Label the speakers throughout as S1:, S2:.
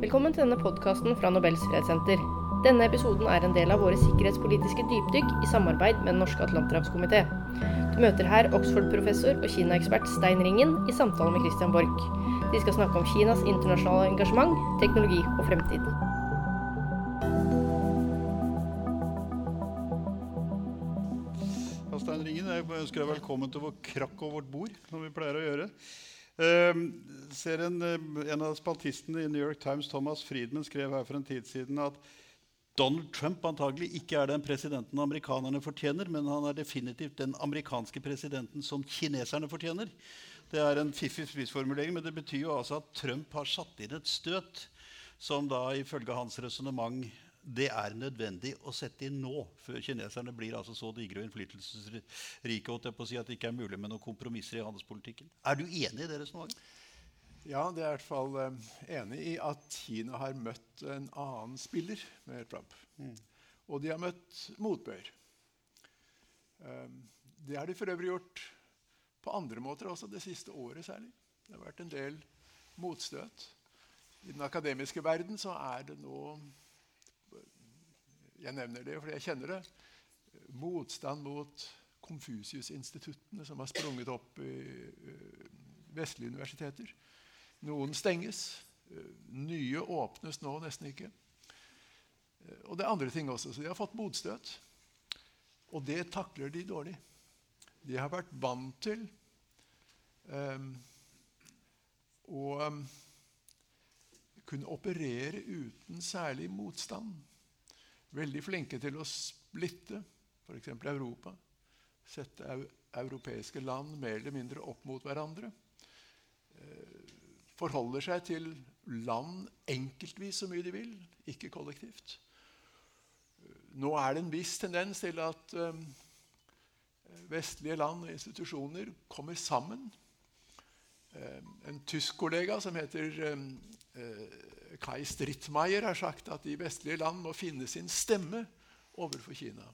S1: Velkommen til denne podkasten fra Nobels fredssenter. Denne episoden er en del av våre sikkerhetspolitiske dypdykk i samarbeid med Den norske atlanterhavskomité. Du møter her Oxford-professor og Kina-ekspert Stein Ringen i samtale med Christian Borch. De skal snakke om Kinas internasjonale engasjement, teknologi og fremtid.
S2: Stein Ringen, jeg ønsker deg velkommen til vår krakk og vårt bord. som vi pleier å gjøre. Eh, ser en, eh, en av spaltistene i New York Times, Thomas Friedman, skrev her for en tid siden at Donald Trump antagelig ikke er den presidenten amerikanerne fortjener, men han er definitivt den amerikanske presidenten som kineserne fortjener. Det er en fiffig spissformulering, men det betyr jo altså at Trump har satt inn et støt som da ifølge hans resonnement det er nødvendig å sette inn nå, før kineserne blir altså så digre og innflytelsesrike si, at det ikke er mulig med noen kompromisser i handelspolitikken. Er du enig i det resonnementet?
S3: Ja, det er i hvert fall um, enig i at Kina har møtt en annen spiller med Trump. Og de har møtt motbør. Um, det har de for øvrig gjort på andre måter også, det siste året særlig. Det har vært en del motstøt. I den akademiske verden så er det nå Jeg nevner det fordi jeg kjenner det. Motstand mot Konfusius-instituttene som har sprunget opp i uh, vestlige universiteter. Noen stenges. Uh, nye åpnes nå nesten ikke. Uh, og det er andre ting også. Så de har fått motstøt. Og det takler de dårlig. De har vært vant til um, å um, kunne operere uten særlig motstand. Veldig flinke til å splitte f.eks. Europa. Sette europeiske land mer eller mindre opp mot hverandre. Eh, forholder seg til land enkeltvis så mye de vil, ikke kollektivt. Nå er det en viss tendens til at um, vestlige land og institusjoner kommer sammen. Um, en tysk kollega som heter Kai Strittmeier, har sagt at de vestlige land må finne sin stemme overfor Kina.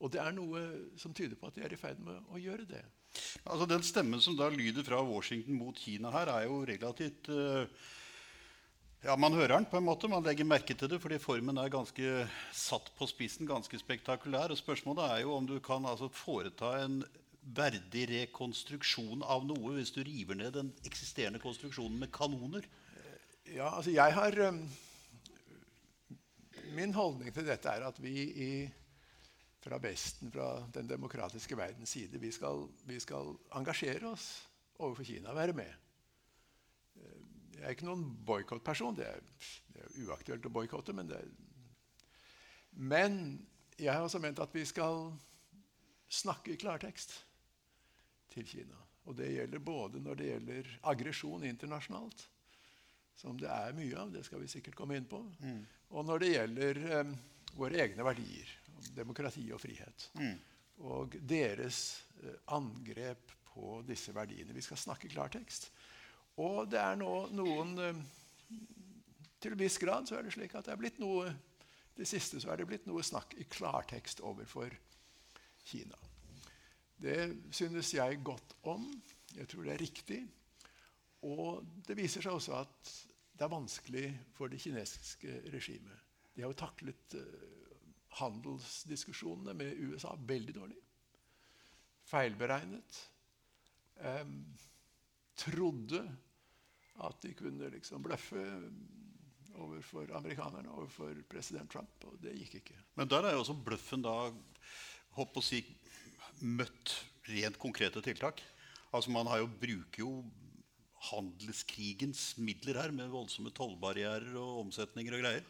S3: Og det er noe som tyder på at de er i ferd med å gjøre det.
S2: Altså Den stemmen som da lyder fra Washington mot Kina her, er jo relativt uh, Ja, man hører den på en måte. Man legger merke til det, fordi formen er ganske satt på spissen, ganske spektakulær. Og spørsmålet er jo om du kan altså foreta en verdig rekonstruksjon av noe hvis du river ned den eksisterende konstruksjonen med kanoner.
S3: Ja, altså jeg har Min holdning til dette er at vi i fra Vesten, fra den demokratiske verdens side. Vi skal, vi skal, engasjere oss overfor Kina, være med. Jeg er ikke noen boikottperson. Det, det, er uaktuelt å boikotte. Men, men jeg har også ment at vi skal snakke i klartekst til Kina. Og det gjelder både når det gjelder aggresjon internasjonalt, som det er mye av, det skal vi sikkert komme inn på, mm. og når det gjelder um, våre egne verdier demokrati og frihet. Mm. Og deres eh, angrep på disse verdiene. Vi skal snakke klartekst. Og det er nå noen eh, Til en viss grad så er det slik at det er blitt noe det siste så er det blitt noe snakk i klartekst overfor Kina. Det synes jeg godt om. Jeg tror det er riktig. Og det viser seg også at det er vanskelig for det kinesiske regimet. De har jo taklet uh, handelsdiskusjonene med USA veldig dårlig. Feilberegnet. Um, trodde at de kunne liksom bløffe overfor amerikanerne, overfor president Trump. Og det gikk ikke.
S2: Men der er jo også bløffen da håp å si, møtt rent konkrete tiltak. Altså Man jo, bruker jo handelskrigens midler her, med voldsomme tollbarrierer og omsetninger og greier.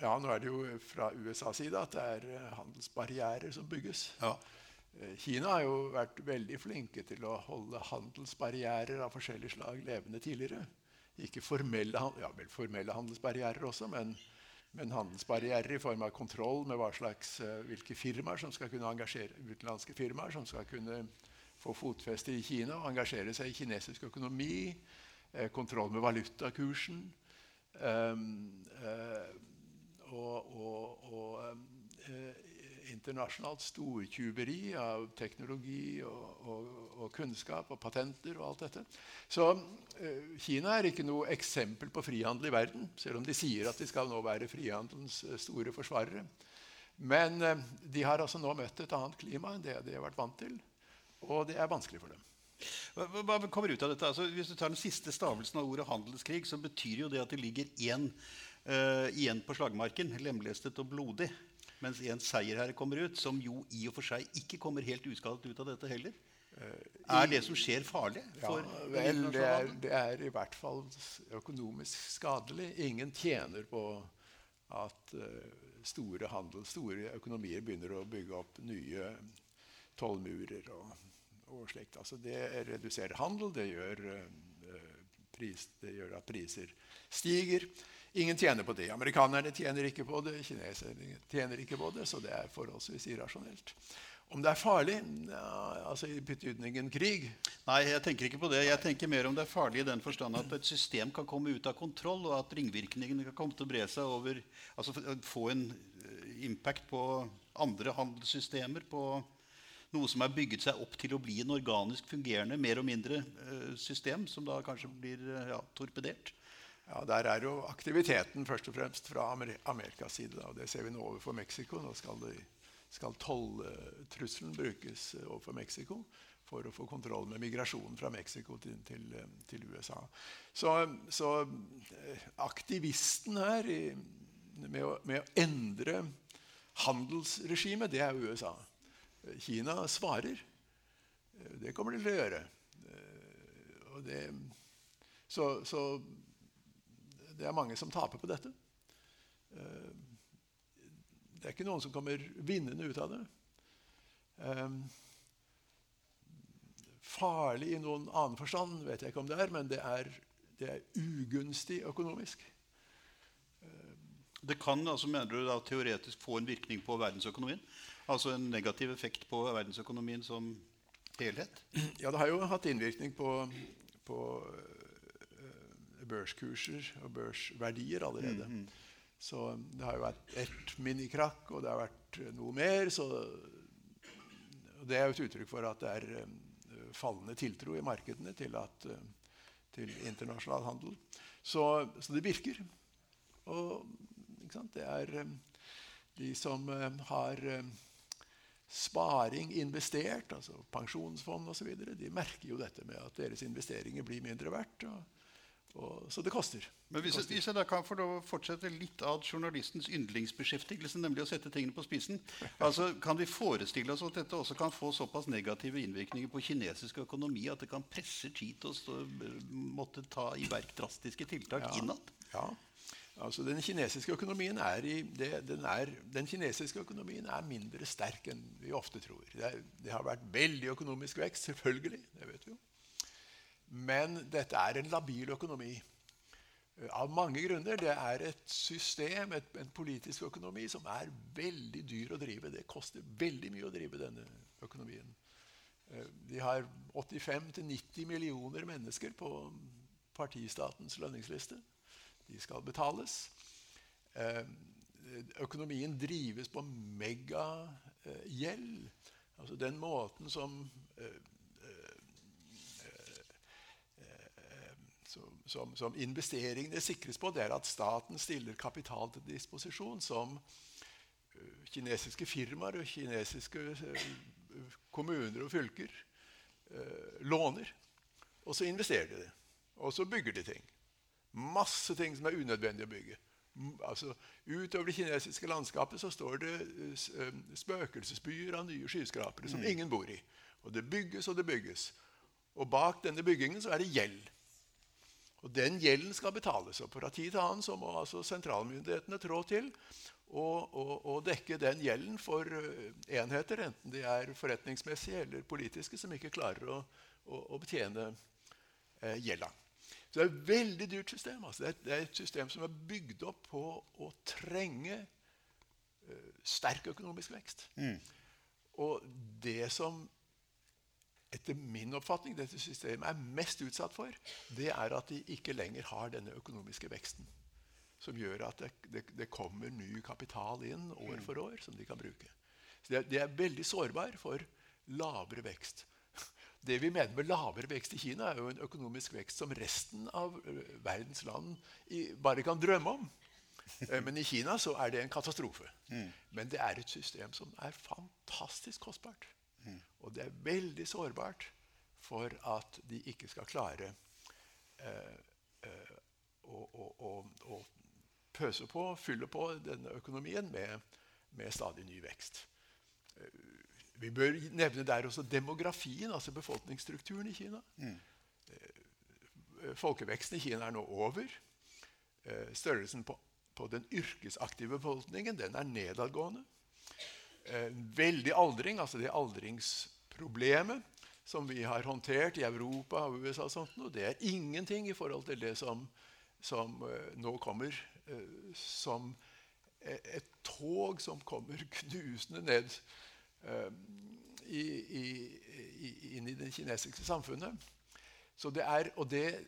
S3: Ja, nå er det jo fra USAs side at det er eh, handelsbarrierer som bygges. Ja. Eh, Kina har jo vært veldig flinke til å holde handelsbarrierer av forskjellig slag levende tidligere. Ikke formelle, ja, vel, formelle handelsbarrierer også, men, men, handelsbarrierer i form av kontroll med slags, uh, hvilke firmaer som skal kunne engasjere utenlandske firmaer som skal kunne få fotfeste i Kina engasjere seg i kinesisk økonomi. eh, kontroll med valutakursen. Um, uh, og, og, og eh, internasjonalt stortjuveri av teknologi og, og, og, kunnskap og patenter og alt dette. Så eh, Kina er ikke noe eksempel på frihandel i verden, selv om de sier at de skal nå være frihandelens eh, store forsvarere. Men eh, de har altså nå møtt et annet klima enn det de har vært vant til, og det er vanskelig for dem.
S2: Hva, kommer ut av dette? Altså, hvis du tar den siste stavelsen av ordet handelskrig, så betyr jo det at det ligger én uh, igjen på slagmarken, lemlestet og blodig. Mens en seierherre kommer ut, som jo i og for seg ikke kommer helt uskadet ut av dette heller. Uh, er det som skjer, farlig?
S3: ja, vel, det er, det er, i hvert fall økonomisk skadelig. Ingen tjener på at uh, store handel, store økonomier begynner å bygge opp nye tollmurer og, og slikt. Altså, det reduserer handel, det gjør, pris, det gjør at priser stiger. Ingen tjener på det. Amerikanerne tjener ikke på det, kineserne tjener ikke på det, så det er forholdsvis irrasjonelt. Om det er farlig? Ja, altså I betydningen krig?
S2: Nei, jeg tenker ikke på det. Jeg tenker mer om det er farlig i den forstand at et system kan komme ut av kontroll, og at ringvirkningene kan komme til å bre seg over Altså få en eh, impact på andre handelssystemer, på noe som er bygget seg opp til å bli en organisk fungerende, mer og mindre uh, system, som da kanskje blir uh, ja, torpedert.
S3: Ja, Der er jo aktiviteten først og fremst fra Amerikas side. og Det ser vi nå overfor Mexico. Nå skal, det, skal tolltrusselen brukes eh, overfor Mexico for å få kontroll med migrasjonen fra Mexico til, til, eh, til USA. Så, så, eh, aktivisten her i, med, å, med, å, endre handelsregimet, det er USA. Kina svarer. Det kommer de til å gjøre. Det, så, så det er mange som taper på dette. Eh, det er ikke noen som kommer vinnende ut av det. Eh, farlig i noen annen forstand vet jeg ikke om det er, men det er, det er ugunstig økonomisk.
S2: Eh, det kan altså, mener du, da, teoretisk få en virkning på verdensøkonomien? Altså en negativ effekt på verdensøkonomien som helhet?
S3: Ja, det har jo hatt innvirkning på, på børskurser og børsverdier allerede. Mm, -hmm. Så det har jo vært ett minikrakk, og det har vært noe mer. Så det er jo et uttrykk for at det er uh, fallende tiltro i markedene til, at, til internasjonal handel. Så, så, det virker. Og det er de som har sparing investert, altså pensjonsfond osv., de merker jo dette med at deres investeringer blir mindre verdt. Og, og, så det koster.
S2: Men hvis,
S3: koster.
S2: hvis, jeg da kan få fortsette litt av journalistens yndlingsbeskjeftigelse, nemlig å sette tingene på spissen, altså Kan vi forestille oss at dette også kan få såpass negative innvirkninger på kinesisk økonomi at det kan presse Xi til å måtte ta i verk drastiske tiltak
S3: ja.
S2: innad?
S3: Ja. Altså, den kinesiske økonomien er, i, det, den, er, den kinesiske økonomien er mindre sterk enn vi ofte tror. Det, er, det har vært veldig økonomisk vekst, selvfølgelig. det vet vi jo. Men dette er en labil økonomi. Eh, av mange grunner. Det er et system, et, en politisk økonomi, som er veldig dyr å drive. Det koster veldig mye å drive denne økonomien. Eh, de har 85-90 millioner mennesker på partistatens lønningsliste. De skal betales. Eh, økonomien drives på megagjeld. Altså den måten som som, som, investeringene sikres på, det er at staten stiller kapital til disposisjon som kinesiske firmaer og kinesiske kommuner og fylker låner. Og så investerer de det. Og så bygger de ting. Masse ting som er unødvendig å bygge. Altså, utover det kinesiske landskapet så står det spøkelsesbyer av nye skyskrapere som mm. ingen bor i. Og det bygges og det bygges. Og bak denne byggingen så er det gjeld. Og Den gjelden skal betales. og Fra tid til annen så må altså sentralmyndighetene trå til og, og, og, dekke den gjelden for eh, enheter, enten de er forretningsmessige eller politiske, som ikke klarer å, å, å betjene eh, gjelda. Så det er et veldig dyrt system. Altså. Det, er, det, er, et system som er bygd opp på å trenge uh, sterk økonomisk vekst. Mm. Og det som etter min oppfatning dette systemet er mest utsatt for, det er at de ikke lenger har denne økonomiske veksten. Som gjør at det, det, det kommer ny kapital inn år for år som de kan bruke. Så de er, de er veldig sårbare for lavere vekst. Det vi mener med lavere vekst i Kina, er jo en økonomisk vekst som resten av verdens land bare kan drømme om. Eh, Men i Kina så er det en katastrofe. Men det er et system som er fantastisk kostbart. Og det er veldig sårbart for at de ikke skal klare eh, eh, å, å, å, å pøse på, fylle på denne økonomien med, med stadig ny vekst. Eh, Vi bør nevne der også demografien, altså befolkningsstrukturen i Kina. Mm. Folkeveksten i Kina er nå over. Eh, Størrelsen på, på den yrkesaktive befolkningen den er nedadgående. Eh, Veldig aldring, altså det aldringsproblemet som vi har håndtert i Europa og USA, og sånt, og det er ingenting i forhold til det som, som eh, nå kommer eh, som et tog som kommer knusende ned eh, i, i, i, inn i det kinesiske samfunnet. Så det er, og det,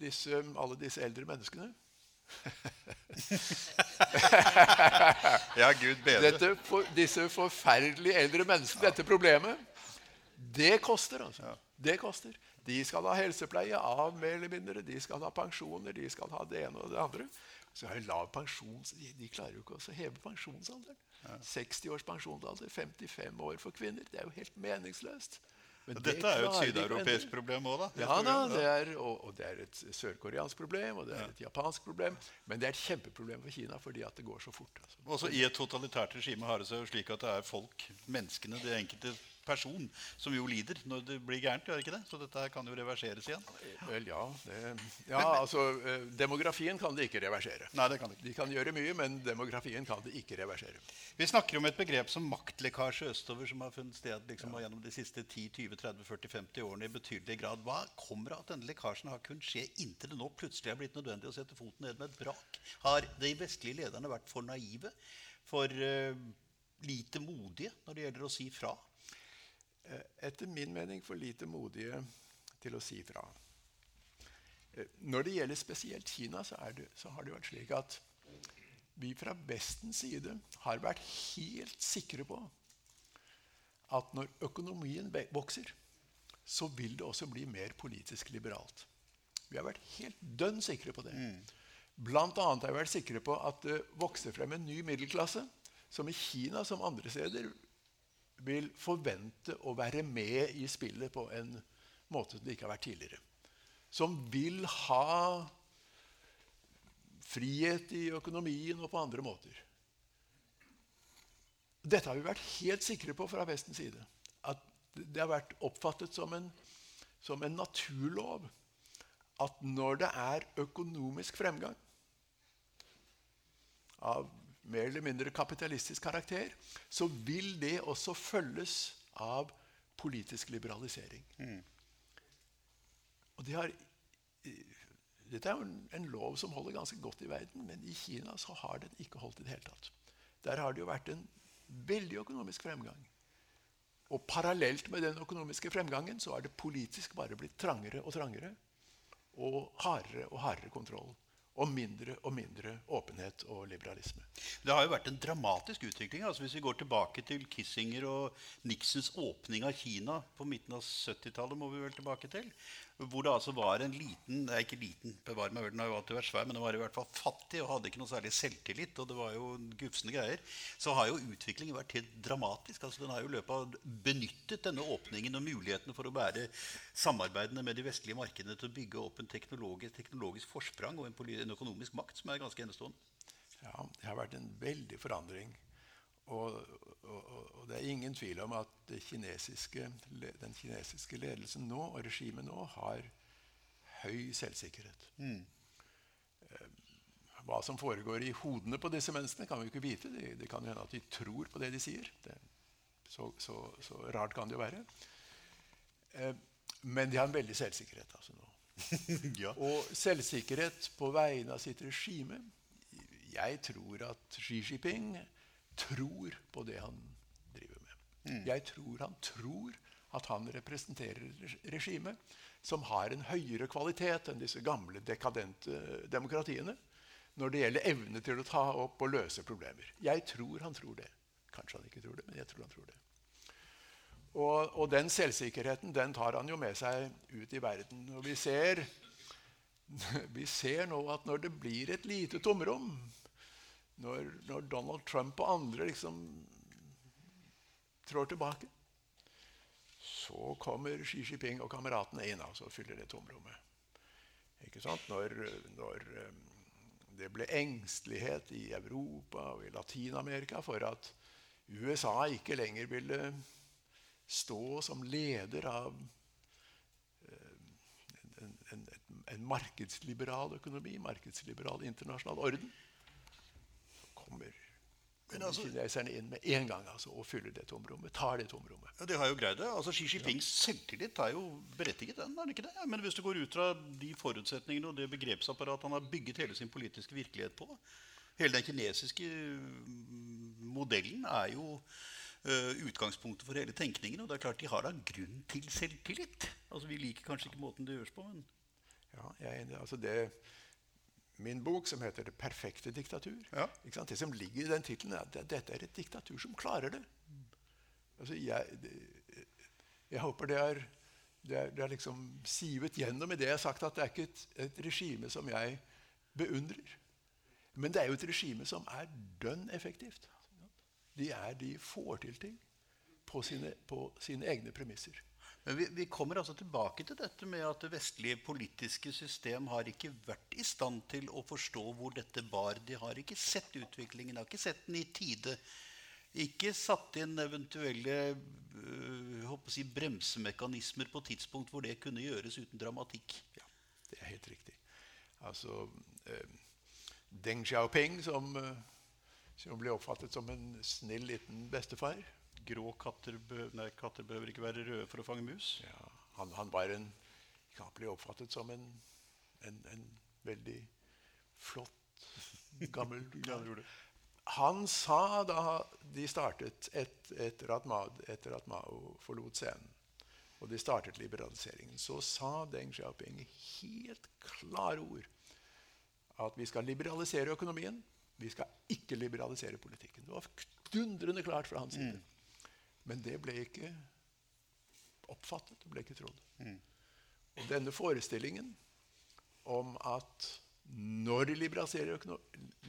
S3: disse, alle disse eldre menneskene
S2: Ja, Gud bedre.
S3: for, Disse forferdelige eldre menneskene, dette problemet, det koster. altså. Det koster. De skal ha helsepleie av mer eller mindre. De skal ha pensjoner, de skal ha det ene og det andre. Så har de lav pensjon, de, de klarer jo ikke å heve pensjonsalderen. 60 års pensjonsalder, 55 år for kvinner. Det er jo helt meningsløst. Men det
S2: Dette er jo et sydeuropeisk problem òg, da.
S3: Ja da, det er, og, og det er et sørkoreansk problem, og det er et japansk problem. Men det er et kjempeproblem for Kina fordi at det går så fort. Altså.
S2: Også I et totalitært regime har det seg jo slik at det er folk, menneskene, de enkelte person, som jo lider når det blir gærent. gjør det ikke det? Så dette kan jo reverseres igjen.
S3: Vel, ja, det, ja altså, eh, Demografien kan det ikke reversere.
S2: Nei, det kan det ikke.
S3: De kan gjøre mye, men demografien kan det ikke reversere.
S2: Vi snakker om et begrep som maktlekkasje østover, som har funnet sted liksom, gjennom de siste 10-20-30-40-50 årene i betydelig grad. Hva kommer av at denne lekkasjen har kunnet skje inntil det nå plutselig er blitt nødvendig å sette foten ned med et brak? Har de vestlige lederne vært for naive? For uh, lite modige når det gjelder å si fra?
S3: Eh, Etter min mening for lite modige til å si fra. Eh, Når det gjelder spesielt Kina, så, det, så har det vært slik at vi fra Vestens side har vært helt sikre på at når økonomien vokser, så vil det også bli mer politisk liberalt. Vi har vært helt dønn sikre på det. Blant annet har vi vært sikre på at det vokser frem en ny middelklasse som i Kina som andre steder vil forvente å være med i spillet på en måte som det ikke har vært tidligere. Som vil ha frihet i økonomien og på andre måter. Dette har vi vært helt sikre på fra Vestens side. At det har vært oppfattet som en, som en naturlov at når det er økonomisk fremgang av mer eller mindre kapitalistisk karakter, så vil det også følges av politisk liberalisering. Og det har, dette er jo en, en lov som holder ganske godt i verden, men i Kina så har den ikke holdt i det hele tatt. Der har det jo vært en veldig økonomisk fremgang. Og parallelt med den økonomiske fremgangen så er det politisk bare blitt trangere og trangere. Og hardere og hardere kontroll. Og mindre og mindre åpenhet og liberalisme.
S2: Det har jo vært en dramatisk utvikling. altså Hvis vi går tilbake til Kissinger og Nixons åpning av Kina på midten av 70-tallet, må vi vel tilbake til, hvor det altså var en liten Nei, ikke liten, bevare meg den har jo alltid vært svær, men den var i hvert fall fattig og hadde ikke noe særlig selvtillit, og det var jo gufsende greier, så har jo utviklingen vært helt dramatisk. altså Den har jo løpet av benyttet denne åpningen og mulighetene for å bære samarbeidene med de vestlige markedene til å bygge opp en teknologisk, teknologisk forsprang og en, en økonomisk makt som er ganske enestående.
S3: Ja, det har vært en veldig forandring. Og, og, og- det er ingen tvil om at kinesiske, den kinesiske ledelsen nå og regimet nå har høy selvsikkerhet. Mm. Hva som foregår i hodene på disse menneskene, kan vi ikke vite. Det, det kan hende at de tror på det de sier. Det, så, så, så rart kan det jo være. Eh, Men de har en veldig selvsikkerhet altså nå.
S2: ja.
S3: Og selvsikkerhet på vegne av sitt regime. Jeg tror at Xi Jinping tror på det han driver med. Jeg tror han tror at han representerer regimet som har en høyere kvalitet enn disse gamle, dekadente demokratiene når det gjelder evne til å ta opp og løse problemer. Jeg tror han tror det. Kanskje han ikke tror det, men jeg tror han tror det. Og, og den selvsikkerheten den tar han jo med seg ut i verden. Og vi ser, vi ser nå at når det blir et lite tomrom, når, når Donald Trump og andre liksom trår tilbake, så kommer Xi Jinping og kameratene inn altså, og fyller det tomrommet. Ikke sant? Når, når um, det ble engstelighet i Europa og i Latin-Amerika for at USA ikke lenger ville stå som leder av eh, en, en, en, markedsliberal økonomi, markedsliberal internasjonal orden, kommer, men altså, kineserne inn med en gang altså, og fyller det tomrommet. Tar det tomrommet.
S2: Ja, De har jo greid det. Altså, Xi Jinpings ja. selvtillit er jo berettiget. den, er det ikke det? Men hvis du går ut fra de forutsetningene og det begrepsapparatet han har bygget hele sin politiske virkelighet på Hele den kinesiske mm, modellen er jo uh, utgangspunktet for hele tenkningen. Og det er klart de har da grunn til selvtillit. Altså Vi liker kanskje ikke måten det gjøres på, men
S3: Ja, jeg er enig. Altså det, min bok, som heter 'Det perfekte diktatur', ja. det som ligger i den tittelen, er at dette er et diktatur som klarer det. Altså jeg, jeg håper det er, det er, det er liksom sivet gjennom i det jeg har sagt, at det er ikke et, et regime som jeg beundrer. Men det er jo et regime som er dønn effektivt de, er, de får til ting på sine, på sine egne premisser.
S2: Vi, vi, kommer altså tilbake til dette med at det vestlige politiske system har ikke vært i stand til å forstå hvor dette bar. De har ikke sett utviklingen, har ikke sett den i tide. Ikke satt inn eventuelle øh, si, bremsemekanismer på tidspunkt hvor det kunne gjøres uten dramatikk.
S3: Ja, det er helt riktig. Altså, øh, Deng Xiaoping, som øh, som ble oppfattet som en snill liten bestefar.
S2: Grå katter, be nei, katter behøver ikke være røde for å fange mus.
S3: Ja, han, han var en, han ble oppfattet som en, en, en veldig flott, gammel Han sa da de startet et, etter at Mao forlot scenen, og de startet liberaliseringen, så sa Deng Xiaoping helt klare ord at vi skal liberalisere økonomien. Vi skal ikke liberalisere politikken. Det var dundrende klart fra hans side. Mm. Men det ble ikke oppfattet. Det ble ikke trodd. Mm. Og denne forestillingen om at når de liberaliserer, økono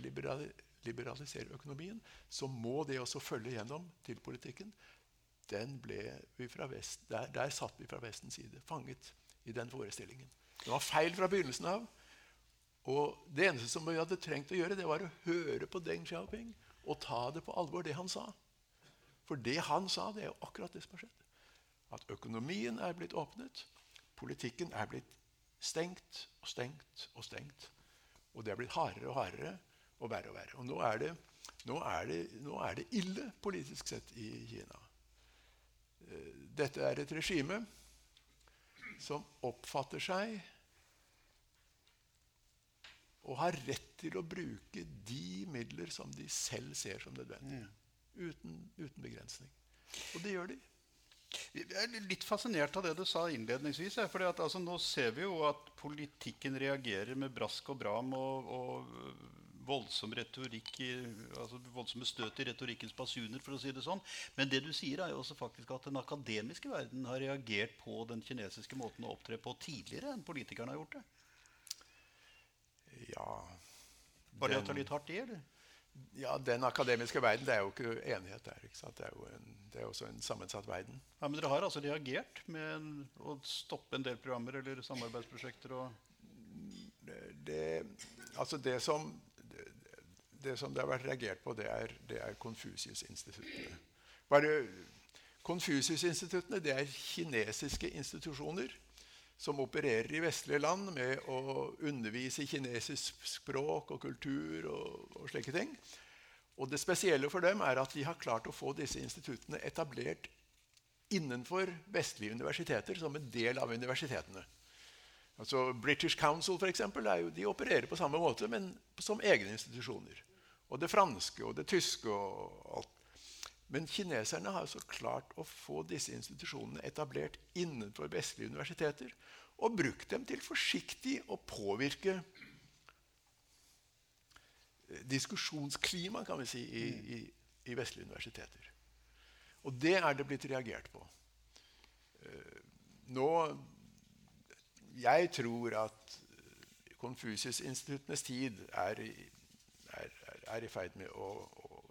S3: liberal liberaliserer, økonomien, så må det også følge gjennom til politikken. Den ble vi fra vest, der, der satt vi fra Vestens side, fanget i den forestillingen. Det var feil fra begynnelsen av. Og Det eneste som vi hadde trengt å gjøre, det var å høre på Deng Xiaoping og ta det på alvor, det han sa. For det han sa, det er jo akkurat det som har skjedd. At økonomien er blitt åpnet, politikken er blitt stengt og stengt og stengt. Og det er blitt hardere og hardere og verre og verre. Og nå er det, nå er det, nå er det ille politisk sett i Kina. Eh, dette er et regime som oppfatter seg og har rett til å bruke de midler som de selv ser som nødvendige. Uten, uten, begrensning. Og det gjør de.
S2: Jeg er litt fascinert av det du sa innledningsvis. For altså, nå ser vi jo at politikken reagerer med brask og bram og, og voldsom retorikk i, altså voldsomme støt i retorikkens basuner, for å si det sånn. Men det du sier, er jo også faktisk at den akademiske verden har reagert på den kinesiske måten å opptre på tidligere enn politikerne har gjort det.
S3: Ja
S2: Var det å ta litt hardt i, eller?
S3: Ja, Den akademiske verden det er jo ikke enighet der. Ikke det, er jo en, det er også en sammensatt verden.
S2: Ja, Men dere har altså reagert med å stoppe en del programmer eller samarbeidsprosjekter?
S3: Det, det, altså det som, det, det, som det har vært reagert på, det er, det er Konfusius-instituttene. Konfusius-instituttene det er kinesiske institusjoner som opererer i vestlige land med å undervise i kinesisk språk og kultur og, og, slike ting. Og Det spesielle for dem er at de har klart å få disse instituttene etablert innenfor vestlige universiteter som en del av universitetene. Altså British Council for eksempel, jo, de opererer på samme måte, men som egne institusjoner. Og det franske og det tyske og alt. Men kineserne har altså klart å få disse institusjonene etablert innenfor vestlige universiteter og brukt dem til forsiktig å påvirke eh, diskusjonsklima kan vi si, i, i, i vestlige universiteter. Og det er det blitt reagert på. Uh, nå Jeg tror at Konfusius-instituttenes tid er, er, er, i ferd med å,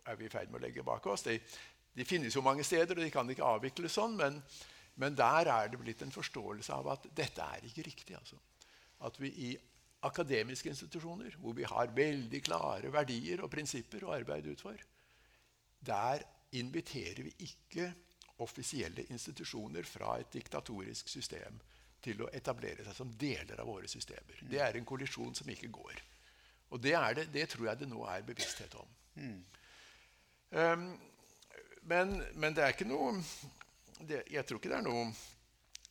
S3: er vi i ferd med å legge bak oss. De, de, finnes jo mange steder, og de kan ikke avvikles sånn, men, men der er det blitt en forståelse av at dette er ikke riktig. Altså. At vi i akademiske institusjoner, hvor vi har veldig klare verdier og prinsipper å arbeide ut for, der inviterer vi ikke offisielle institusjoner fra et diktatorisk system til å etablere seg som deler av våre systemer. Det er en kollisjon som ikke går. Og det, det, det tror jeg det nå er bevissthet om. Mm. Um, men, men, det er ikke noe det, Jeg tror ikke det er noe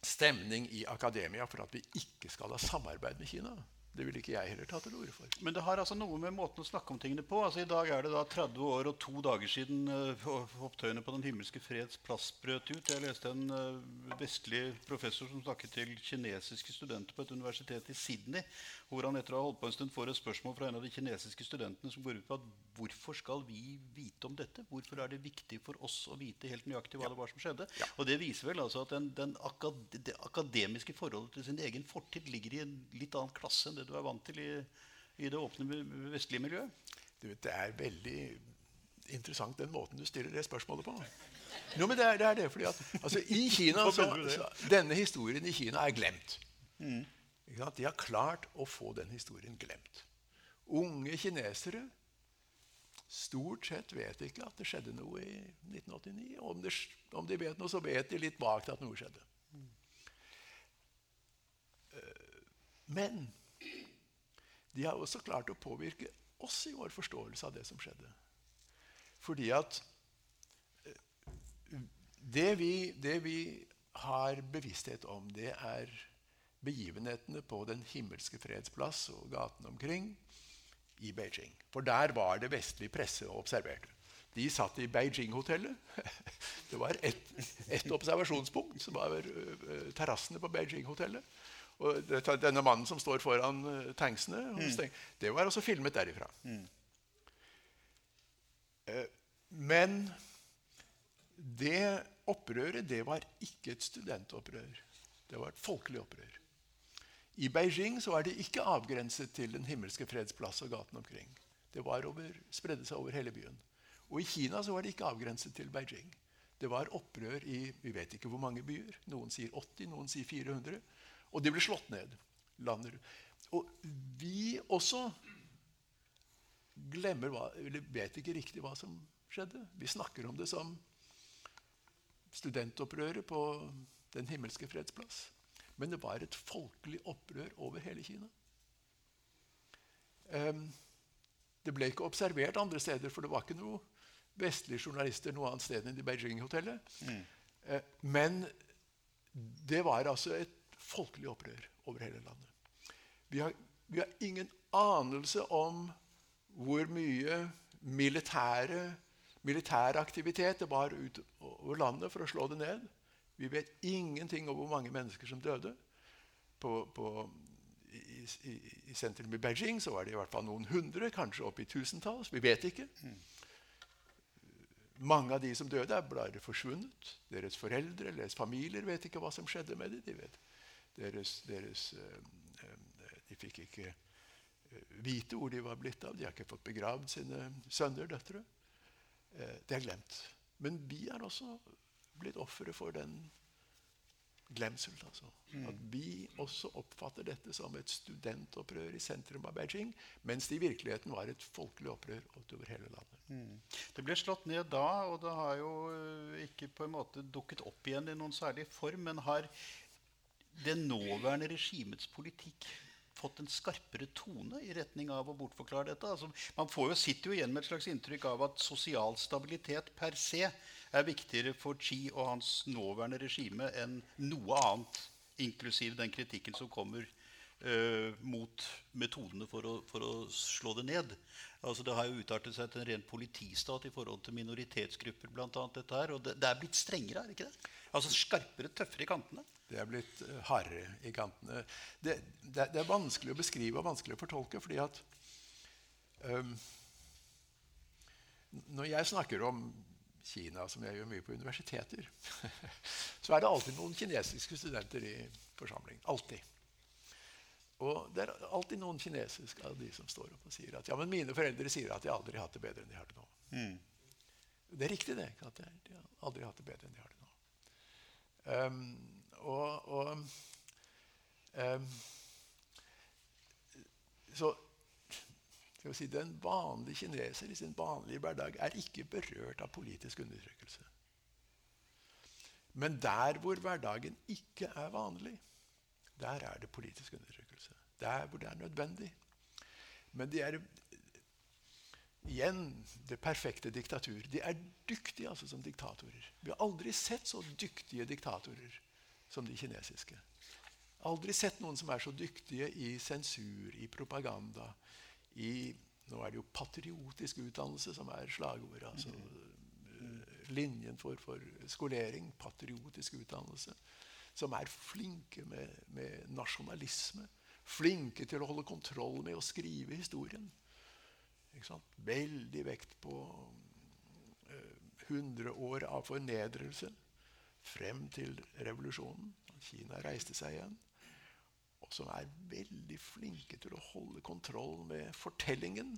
S3: stemning i akademia for at vi ikke skal ha samarbeid med Kina. Det vil ikke jeg heller ta til orde for.
S2: Men det har altså noe med måten å snakke om tingene på. Altså I dag er det da 30 år og to dager siden uh, opptøyene på Den himmelske freds plass brøt ut. Jeg leste en uh, vestlig professor som snakket til kinesiske studenter på et universitet i Sydney, hvor han etter å ha holdt på en stund får et spørsmål fra en av de kinesiske studentene som går ut på at hvorfor skal vi vite om dette? Hvorfor er det viktig for oss å vite helt nøyaktig hva ja. det var som skjedde? Ja. Og det viser vel altså at den, den akad det akademiske forholdet til sin egen fortid ligger i en litt annen klasse enn det du er vant til i, i det åpne vestlige miljøet?
S3: Du det er veldig interessant den måten du stiller det spørsmålet på. No, men det er det, er det fordi at altså, i Kina, så, så, Denne historien i Kina er glemt. Mm. De har klart å få den historien glemt. Unge kinesere stort sett vet ikke at det skjedde noe i 1989. Om, de, om de vet noe, så vet de litt bak at noe skjedde. Mm. Men de har også klart å påvirke oss i vår forståelse av det som skjedde. Fordi at eh, det vi, det vi har bevissthet om, det er begivenhetene på Den himmelske freds plass og gatene omkring i Beijing. For der var det vestlig presse og observerte. De satt i Beijing-hotellet. Det var ett et observasjonspunkt, som var uh, terrassene på Beijing-hotellet. Og denne mannen som står foran uh, tanksene, mm. det var også filmet derifra. Mm. Uh, men det opprøret det var ikke et studentopprør. Det var et folkelig opprør. I Beijing så var det ikke avgrenset til Den himmelske freds plass og gaten omkring. Det var over, spredde seg over hele byen. Og i Kina så var det ikke avgrenset til Beijing. Det var opprør i vi vet ikke hvor mange byer. Noen sier 80, noen sier 400. Og de ble slått ned. Lander. Og vi også glemmer hva, eller vet ikke riktig hva som skjedde. Vi snakker om det som studentopprøret på Den himmelske freds plass. Men det var et folkelig opprør over hele Kina. Um, det ble ikke observert andre steder, for det var ikke noe vestlige journalister noe annet sted enn i Beijing-hotellet. Mm. Uh, men det var altså et folkelig opprør over hele landet. Vi har, vi har ingen anelse om hvor mye militære, militær aktivitet det var utover landet for å slå det ned. Vi vet ingenting om hvor mange mennesker som døde. På, på, i, i, I sentrum i Beijing så var det i hvert fall noen hundre, kanskje opp i tusentalls. Vi vet ikke. Mange av de som døde, er bare forsvunnet. Deres foreldre eller deres familier vet ikke hva som skjedde med dem. De vet deres, deres eh, eh, De fikk ikke eh, vite hvor de var blitt av. De har ikke fått begravd sine sønner døtre. Det er glemt. Men vi er også blitt ofre for den glemselen. Altså. Mm. At vi også oppfatter dette som et studentopprør i sentrum av Beijing, mens det i virkeligheten var et folkelig opprør over hele landet. Mm.
S2: Det ble slått ned da, og det har jo ikke på en måte dukket opp igjen i noen særlig form. Men har det nåværende regimets politikk fått en skarpere tone i retning av å bortforklare dette? Altså, man jo, sitter jo igjen med et slags inntrykk av at sosial stabilitet per se er viktigere for Xi og hans nåværende regime enn noe annet, inklusiv den kritikken som kommer uh, mot metodene for å, for å, slå det ned. Altså, det har jo utartet seg til en ren politistat i forhold til minoritetsgrupper. Blant dette her, og det, det er blitt strengere, er det ikke det? Altså Skarpere, tøffere i kantene?
S3: Det er blitt eh, hardere i kantene. Det, det, det, er vanskelig å beskrive og vanskelig å fortolke. fordi at um, når jeg snakker om Kina, som jeg gjør mye på universiteter, så er det alltid noen kinesiske studenter i forsamlingen. Alltid. Og det er alltid noen kinesiske av de som står opp og sier at ja, men mine foreldre sier at de aldri har hatt det bedre enn de har det nå. Mm. Det er riktig, det. at De har aldri hatt det bedre enn de har det. Um, og, og um, Så skal vi si, den vanlige kineser i sin vanlige hverdag er ikke berørt av politisk undertrykkelse. Men der hvor hverdagen ikke er vanlig, der er det politisk undertrykkelse. Der hvor det er nødvendig. Men de er Igjen det perfekte diktatur. De er dyktige altså som diktatorer. Vi har aldri sett så dyktige diktatorer som de kinesiske. Aldri sett noen som er så dyktige i sensur, i propaganda, i Nå er det jo patriotisk utdannelse som er slagordet. altså uh, Linjen for, for, skolering. Patriotisk utdannelse. Som er flinke med, med nasjonalisme. Flinke til å holde kontroll med å skrive historien. Veldig vekt på hundre 100 år av fornedrelse frem til revolusjonen. Kina reiste seg igjen. Og som er veldig flinke til å holde kontroll med fortellingen.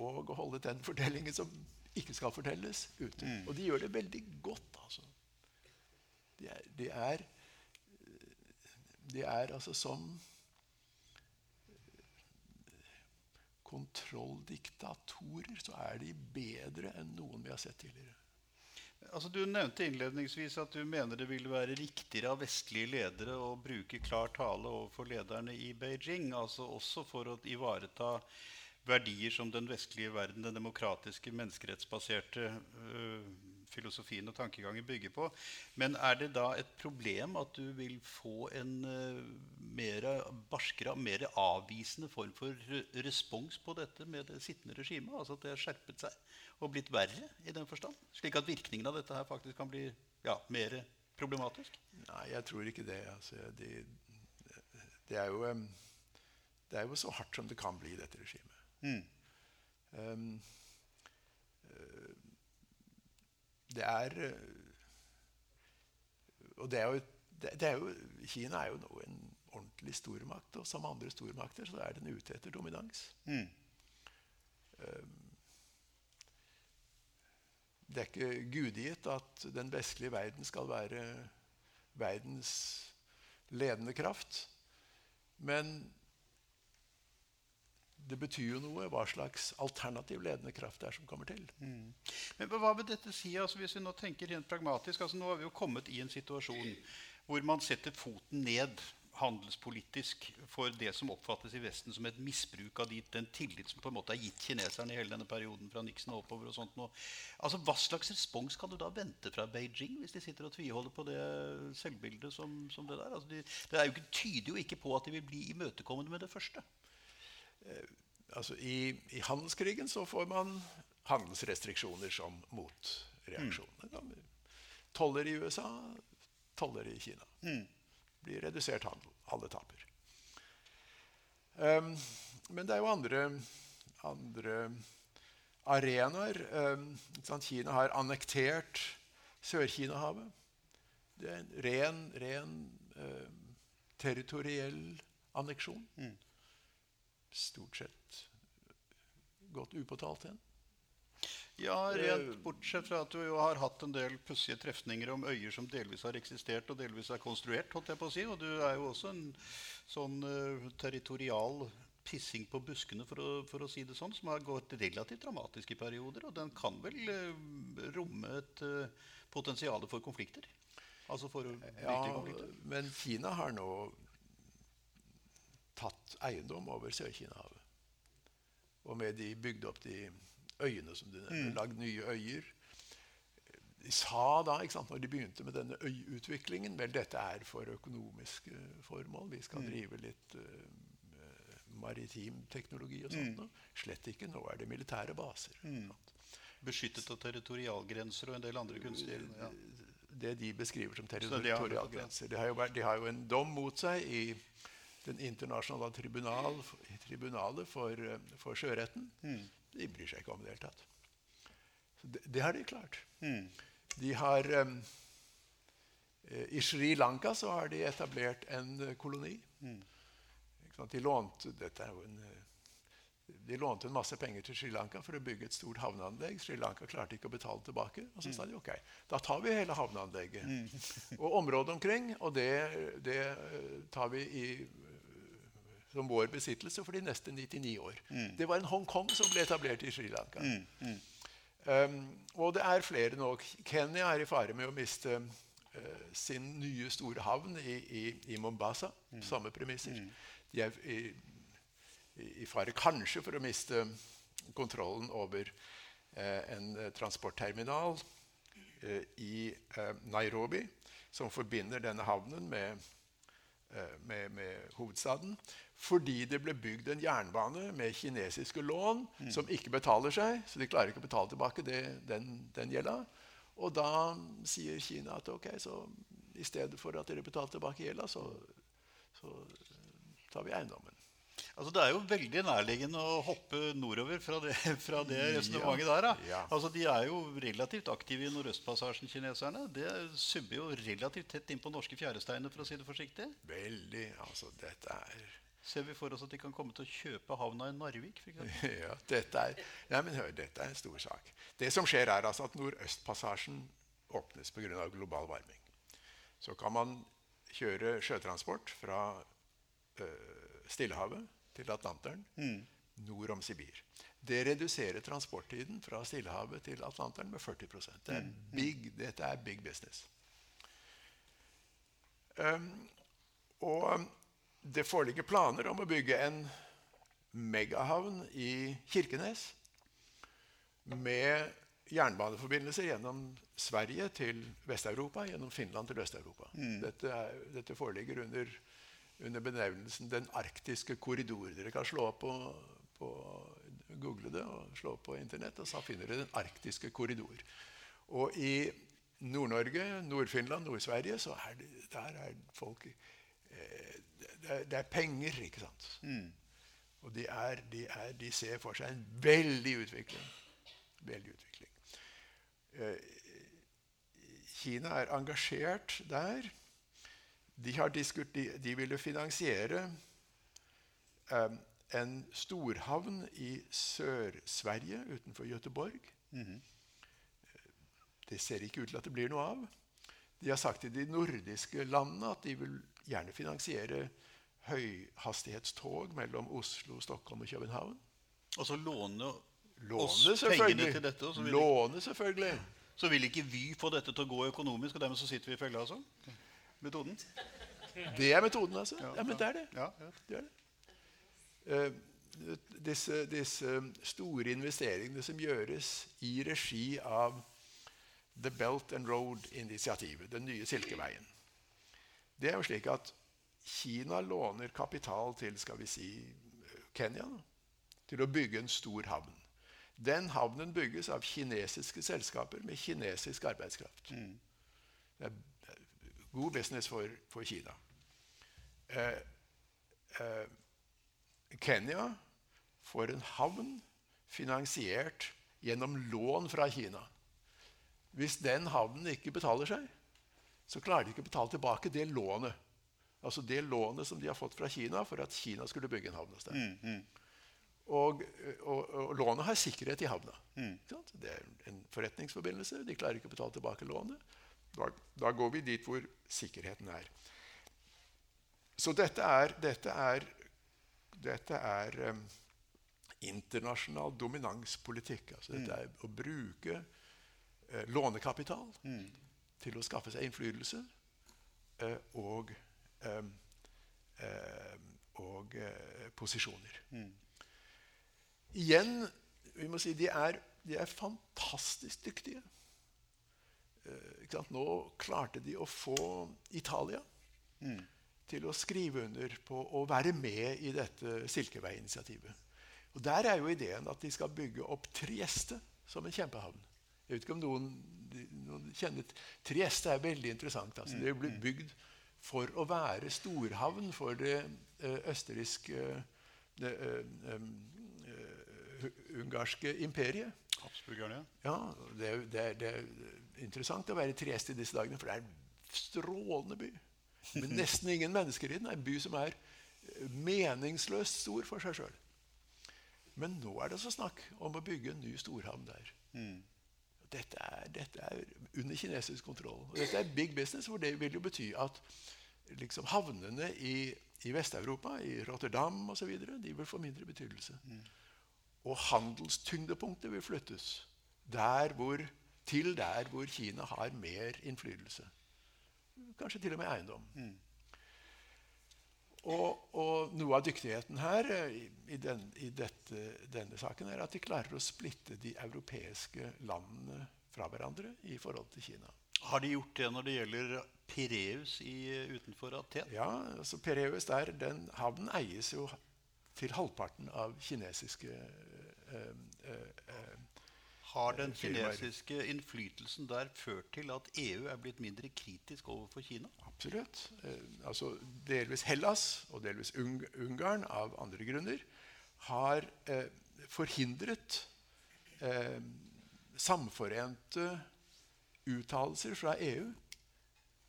S3: Og å holde den fortellingen som ikke skal fortelles, ute. Mm. Og de gjør det veldig godt, altså. De er, de er, de er altså som kontrolldiktatorer så er de bedre enn noen vi har sett tidligere.
S2: Altså, du nevnte innledningsvis at du mener det ville være riktigere av vestlige ledere å bruke klar tale overfor lederne i Beijing, altså også for å ivareta verdier som den vestlige verden, den demokratiske, menneskerettsbaserte øh, filosofien og tankegangen bygger på. Men er det da et problem at du vil få en uh, mer barskere, mer avvisende form for respons på dette med det sittende regimet? Altså at det har skjerpet seg og blitt verre i den forstand? Slik at virkningen av dette her faktisk kan bli ja, mer problematisk?
S3: Nei, jeg tror ikke det. Altså, det, det, er jo, det, er jo, så hardt som det kan bli, i dette regimet. Mm. Um, det er eh, Og det er jo, det er jo Kina er jo en ordentlig stormakt, og som andre stormakter så er den ute etter dominans. Mm. Um, det er ikke gudgitt at den vestlige verden skal være verdens ledende kraft. Men det betyr jo noe hva slags alternativ ledende kraft det er som kommer til. Mm.
S2: Men Hva vil dette si? Altså, hvis vi Nå tenker rent pragmatisk, altså, nå har vi jo kommet i en situasjon hvor man setter foten ned handelspolitisk for det som oppfattes i Vesten som et misbruk av den tillit som på en måte er gitt kineserne i hele denne perioden fra Nixon og oppover. og sånt. Altså, Hva slags respons kan du da vente fra Beijing hvis de sitter og tviholder på det selvbildet som, som det der? Altså, de, det jo, tyder jo ikke på at de vil bli imøtekommende med det første.
S3: Eh, altså i, i, handelskrigen så får man handelsrestriksjoner som motreaksjon. Mm. Toller i USA, toller i Kina. Mm. Blir redusert handel. Alle taper. Um, men det er jo andre, andre arenaer. Um, Kina har annektert Sør-Kina-havet. Det er en ren, ren uh, territoriell anneksjon. Mm stort sett gått upåtalt igjen.
S2: Ja, rent bortsett fra at du jo har hatt en del pussige trefninger om øyer som delvis har eksistert og delvis er konstruert. holdt jeg på å si, Og du er jo også en sånn uh, territorial pissing på buskene, for å, for å, si det sånn, som har gått relativt dramatisk i perioder. Og den kan vel uh, romme et uh, potensial for konflikter? Altså for
S3: ja, konflikter. Men Kina har nå tatt eiendom over Sør-Kina-havet. Og med de bygde opp de øyene som de nevner. Mm. Lagd nye øyer. De sa da, ikke sant, når de begynte med denne øyutviklingen Vel, dette er for økonomiske formål. Vi skal mm. drive litt uh, maritim teknologi og sånt. Mm. Slett ikke. Nå er det militære baser. Mm.
S2: Beskyttet av territorialgrenser og en del andre kunstige ja.
S3: Det de beskriver som territorialgrenser. De har, jo, de har jo en dom mot seg i den internasjonale tribunal, tribunalet for, eh, for sjøretten. Mm. De bryr seg ikke om det i det hele tatt. Det, det, har de klart. Mm. De har um, I Sri Lanka så har de etablert en koloni. Mm. De lånte, en de lånte en masse penger til Sri Lanka for å bygge et stort havneanlegg. Sri Lanka klarte ikke å betale tilbake. Og så mm. sa de ok, da tar vi hele havneanlegget mm. og området omkring. Og det, det tar vi i, som vår besittelse for de neste 99 år. Mm. Det var en Hongkong som ble etablert i Sri Lanka. Um, og det er flere nå. Kenya er i fare med å miste uh, sin nye store havn i, i, i Mombasa. Samme premisser. De er i, i fare kanskje for å miste kontrollen over uh, en eh, transportterminal i Nairobi, som forbinder denne havnen med, med, med, hovedstaden. Fordi det ble bygd en jernbane med kinesiske lån mm. som ikke betaler seg. Så de klarer ikke å betale tilbake det, den, den gjelda. Og da sier Kina at ok, så i stedet for at dere betaler tilbake gjelda, så, så tar vi eiendommen.
S2: Altså, det er jo veldig nærliggende å hoppe nordover fra det, fra det resonnementet der. Ja. Altså, de er jo relativt aktive i Nordøstpassasjen, kineserne. Det subber jo relativt tett inn på norske fjæresteiner, for å si det forsiktig.
S3: Veldig. Altså, dette er...
S2: Ser vi for oss at de kan komme til å kjøpe havna i Narvik?
S3: ja, dette er, nei, men hør, dette er en stor sak. Det som skjer, er altså at Nordøstpassasjen åpnes pga. global varming. Så kan man kjøre sjøtransport fra øh, Stillehavet til Atlanteren mm. nord om Sibir. Det reduserer transporttiden fra Stillehavet til Atlanteren med 40% det er mm. big, Dette er big business. Um, og det foreligger planer om å bygge en megahavn i Kirkenes med jernbaneforbindelser gjennom Sverige til Vest-Europa, gjennom Finland til Øst-Europa. Mm. Dette, dette, foreligger under under benevnelsen 'Den arktiske korridor'. Dere kan slå opp på, på, google det og slå opp på Internett, og så finner dere 'Den arktiske korridor'. Og i Nord-Norge, Nord-Finland, Nord-Sverige, så er det, der er folk eh, det, det, er, penger, ikke sant? Mm. Og de, er, de, er, de, ser for seg en veldig utvikling. Veldig utvikling. Eh, Kina er engasjert der. De, de, de ville finansiere um, en storhavn i Sør-Sverige utenfor Göteborg. Mm -hmm. Det ser ikke ut til at det blir noe av. De har sagt til de nordiske landene at de vil gjerne finansiere høyhastighetstog mellom Oslo, Stockholm og København.
S2: Altså låne,
S3: låne oss pengene til dette? låne, selvfølgelig.
S2: Så vil ikke Vy få dette til å gå økonomisk, og dermed så sitter vi i fella? Altså? Metoden?
S3: Det er metoden, altså? Ja, men det er det. det, er det. Uh, disse, disse, store investeringene som gjøres i regi av The Belt and Road-initiativet, den nye Silkeveien Det er jo slik at Kina låner kapital til skal vi si, Kenya til å bygge en stor havn. Den havnen bygges av kinesiske selskaper med kinesisk arbeidskraft. Mm. Det er God business for, for Kina. Eh, eh, Kenya får en havn finansiert gjennom lån fra Kina. Hvis den havnen ikke betaler seg, så klarer de ikke å betale tilbake det lånet. Altså det lånet som de har fått fra Kina for at Kina skulle bygge en havn hos dem. Mm, mm. Og, og, og, lånet har sikkerhet i havna. Mm. Det er en forretningsforbindelse. De klarer ikke å betale tilbake lånet. Da, da, går vi dit hvor sikkerheten er. Så dette er, dette er, dette er um, internasjonal dominanspolitikk. Altså dette er å bruke uh, lånekapital mm. til å skaffe seg innflytelse uh, og, um, uh, og posisjoner. Mm. Igjen vi må si de er, de er fantastisk dyktige. Eh, Nå klarte de å få Italia mm. til å skrive under på å være med i dette Silkevei-initiativet. Og Der er jo ideen at de skal bygge opp Trieste som en kjempehavn. Jeg vet ikke om noen, noen kjenner Trieste er veldig interessant. Altså. Det ble mm. bygd for å være storhavn for det uh, østerrikske det, ø, ø, ø, ungarske imperiet.
S2: Habsburgerne,
S3: Ja, det, er- det, er- det er interessant å være i Trieste i disse dagene, for det er en strålende by. Men nesten ingen mennesker i den. Er en by som er eh, meningsløst stor for seg sjøl. Men nå er det så snakk om å bygge en ny storhavn der. Dette er, dette er under kinesisk kontroll. Og dette er big business, for det vil jo bety at liksom, havnene i, i Vest-Europa, i Rotterdam osv., de vil få mindre betydelse. Og handelstyngdepunktet vil flyttes der hvor, til der hvor Kina har mer innflytelse. Kanskje til og med eiendom. Og, og noe av dyktigheten her eh, i, i, den, i dette, denne saken er at de klarer å splitte de europeiske landene fra hverandre i forhold til Kina.
S2: Har de gjort det når det gjelder Pireus i, utenfor Aten?
S3: Ja, altså Pireus der, den havnen eies jo til halvparten av kinesiske eh, eh, eh,
S2: Har den kinesiske innflytelsen der ført til at EU er blitt mindre kritisk overfor Kina?
S3: Absolutt. Eh, altså delvis Hellas og delvis Ung Ungarn av andre grunner har eh, forhindret eh, samforente uttalelser fra EU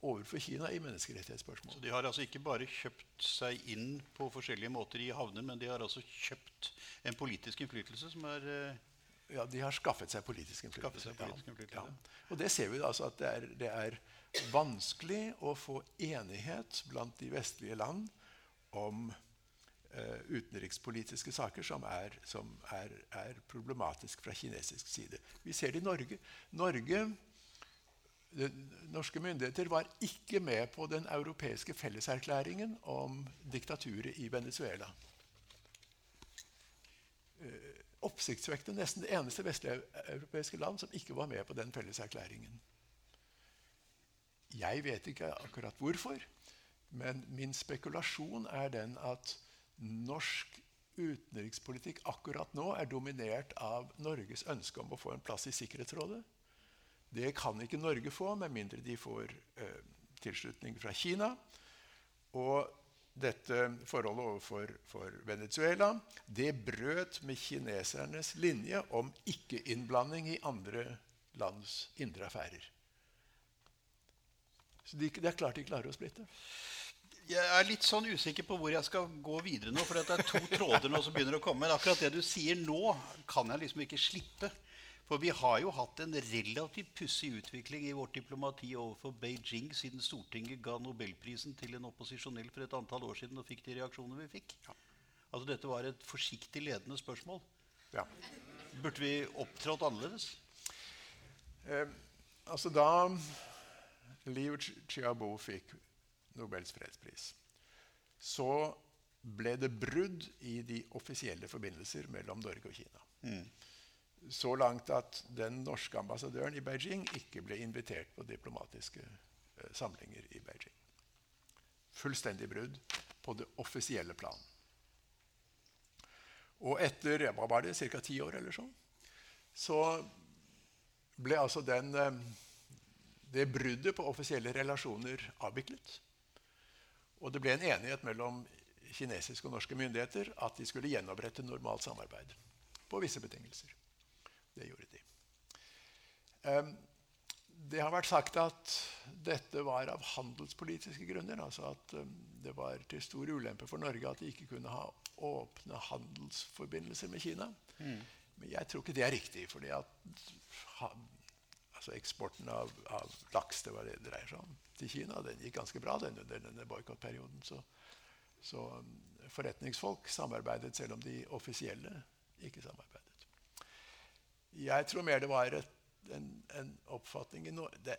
S3: overfor Kina i menneskerettighetsspørsmål.
S2: Så De har altså ikke bare kjøpt seg inn på forskjellige måter i havner, men de har altså kjøpt en politisk innflytelse som er eh,
S3: Ja, De har skaffet seg politisk innflytelse.
S2: Seg politisk innflytelse.
S3: Ja. Og det ser vi altså at det er, det er vanskelig å få enighet blant de vestlige land om eh, utenrikspolitiske saker som, er, som er, er problematisk fra kinesisk side. Vi ser det i Norge. Norge norske myndigheter var ikke med på den europeiske felleserklæringen om diktaturet i Venezuela oppsiktsvekkende nesten det eneste vestlige-europeiske land som ikke var med på den felleserklæringen. Jeg vet ikke akkurat hvorfor, men min spekulasjon er den at norsk utenrikspolitikk akkurat nå er dominert av Norges ønske om å få en plass i Sikkerhetsrådet. Det kan ikke Norge få med mindre de får eh, tilslutning fra Kina. Og dette forholdet overfor for Venezuela det brøt med kinesernes linje om ikke-innblanding i andre lands indre affærer. Så de, det er klart de klarer å splitte.
S2: Jeg er litt sånn usikker på hvor jeg skal gå videre nå. For det er to tråder nå som begynner å komme. Men akkurat det du sier nå, kan jeg liksom ikke slippe. For vi har jo hatt en relativt pussig utvikling i vårt diplomati overfor Beijing siden Stortinget ga nobelprisen til en opposisjonell for et antall år siden og fikk de reaksjonene vi fikk. Altså Dette var et forsiktig ledende spørsmål.
S3: Ja.
S2: Burde vi opptrådt annerledes?
S3: Eh, altså da Liu Xiaobo fikk Nobels fredspris, så ble det brudd i de offisielle forbindelser mellom Norge og Kina. Så langt at den norske ambassadøren i Beijing ikke ble invitert på diplomatiske eh, samlinger i Beijing. Fullstendig brudd på det offisielle plan. Og etter hva var det, ca. ti år eller sånn, så ble altså den, eh, det bruddet på offisielle relasjoner avviklet. Og det ble en enighet mellom kinesiske og norske myndigheter at de skulle gjenopprette normalt samarbeid på visse betingelser. Det gjorde de. Det har vært sagt at dette var av handelspolitiske grunner. altså at Det var til stor ulempe for Norge at de ikke kunne ha åpne handelsforbindelser med Kina. Men jeg tror ikke det er riktig. fordi at altså eksporten av, av laks det var det det dreier seg om, til Kina den gikk ganske bra den under denne boikottperioden. Så, så forretningsfolk samarbeidet selv om de offisielle ikke samarbeidet. Jeg tror mer det var et, en, en oppfatning det,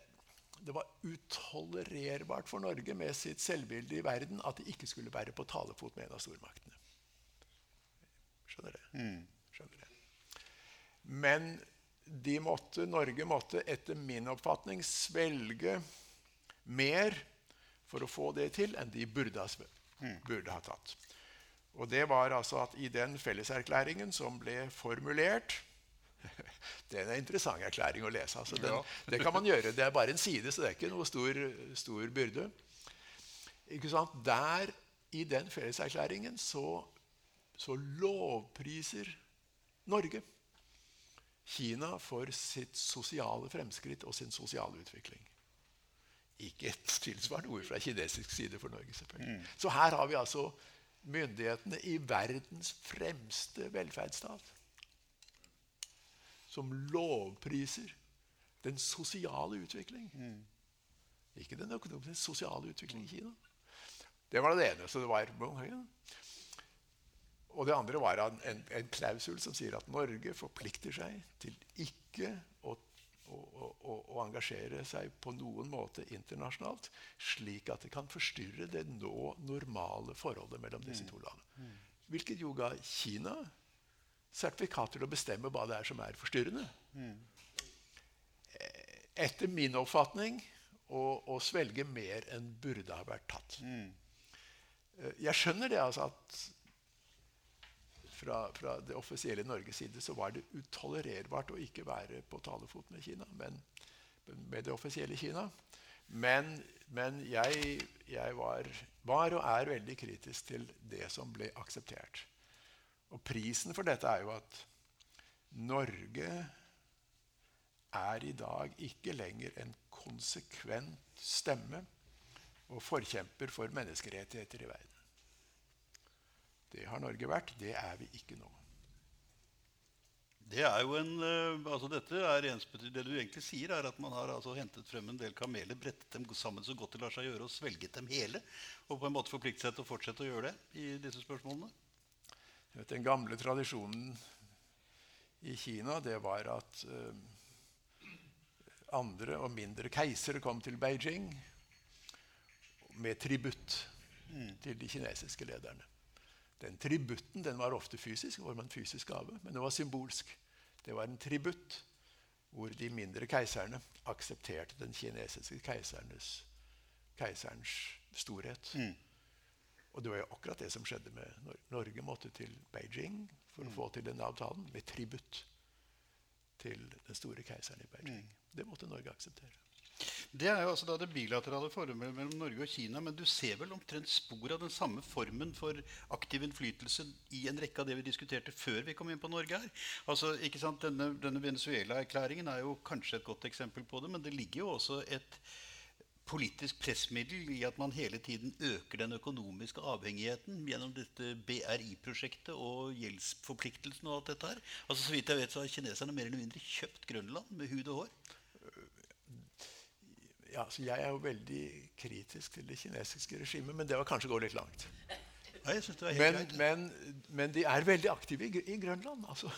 S3: det var utolererbart for Norge med sitt selvbilde i verden at de ikke skulle være på talefot med en av stormaktene. Skjønner det? Skjønner det. Men de måtte, Norge måtte etter min oppfatning svelge mer for å få det til enn de burde ha, burde ha tatt. Og det var altså at i den felleserklæringen som ble formulert Det er en interessant erklæring å lese. Altså den,
S2: Ja.
S3: Det kan man gjøre. Det er bare en side, så det er ikke noe stor, stor byrde. Der, I den felleserklæringen så, så lovpriser Norge Kina for sitt sosiale fremskritt og sin sosiale utvikling. Ikke et tilsvarende ord fra kinesisk side for Norge. selvfølgelig. Mm. Så her har vi altså myndighetene i verdens fremste velferdsstat som lovpriser den sosiale utvikling. Mm. Ikke den økonomiske, den sosiale utvikling i Kina. Det var det ene. så det var Og det andre var en, en, en klausul som sier at Norge forplikter seg til ikke å, å, å, å, engasjere seg på noen måte internasjonalt, slik at det kan forstyrre det nå normale forholdet mellom disse to landene. Hvilket jo ga Kina sertifikat til å bestemme hva det er som er forstyrrende. Etter min oppfatning å, svelge mer enn burde ha vært tatt. Jeg skjønner det altså at fra, fra, det offisielle Norges side så var det utolererbart å ikke være på talefot med Kina, men med det offisielle Kina. Men, men jeg, jeg var, var, og er veldig kritisk til det som ble akseptert. Og prisen for dette er jo at Norge er i dag ikke lenger en konsekvent stemme og forkjemper for menneskerettigheter i verden. Det har Norge vært. Det er vi ikke nå.
S2: Det er jo en, uh, altså dette er det du egentlig sier, er at man har altså hentet frem en del kameler, brettet dem sammen så godt det lar seg gjøre, og svelget dem hele. Og på en måte forpliktet seg til å fortsette å gjøre det i disse spørsmålene.
S3: Den gamle tradisjonen i Kina det var at uh, andre og mindre keisere kom til Beijing med tributt mm. til de kinesiske lederne. Den tributten den var ofte fysisk, var en fysisk gave, men den var symbolsk. Det var en tributt hvor de mindre keiserne aksepterte den kinesiske keisernes, keiserens storhet. Mm. Og det var jo akkurat det som skjedde med Norge. Norge måtte til Beijing for mm. å få til den avtalen med tributt til den store keiseren i Beijing. Mm. Det måtte Norge akseptere.
S2: Det er jo altså da det bilaterale forholdet mellom Norge og Kina. Men du ser vel omtrent spor av den samme formen for aktiv innflytelse i en rekke av det vi diskuterte før vi kom inn på Norge her. Altså, ikke sant, Denne, denne Venezuela-erklæringen er jo kanskje et godt eksempel på det. Men det ligger jo også et politisk pressmiddel i at man hele tiden øker den økonomiske avhengigheten gjennom dette BRI-prosjektet og gjeldsforpliktelsen og alt dette her. Altså, så vidt jeg vet, så har kineserne mer eller mindre kjøpt Grønland med hud og hår
S3: ja, jeg er jo veldig kritisk til det kinesiske regimet, men det var kanskje å gå litt langt.
S2: Ja,
S3: men, men, men, de er veldig aktive i, i Grønland. Altså,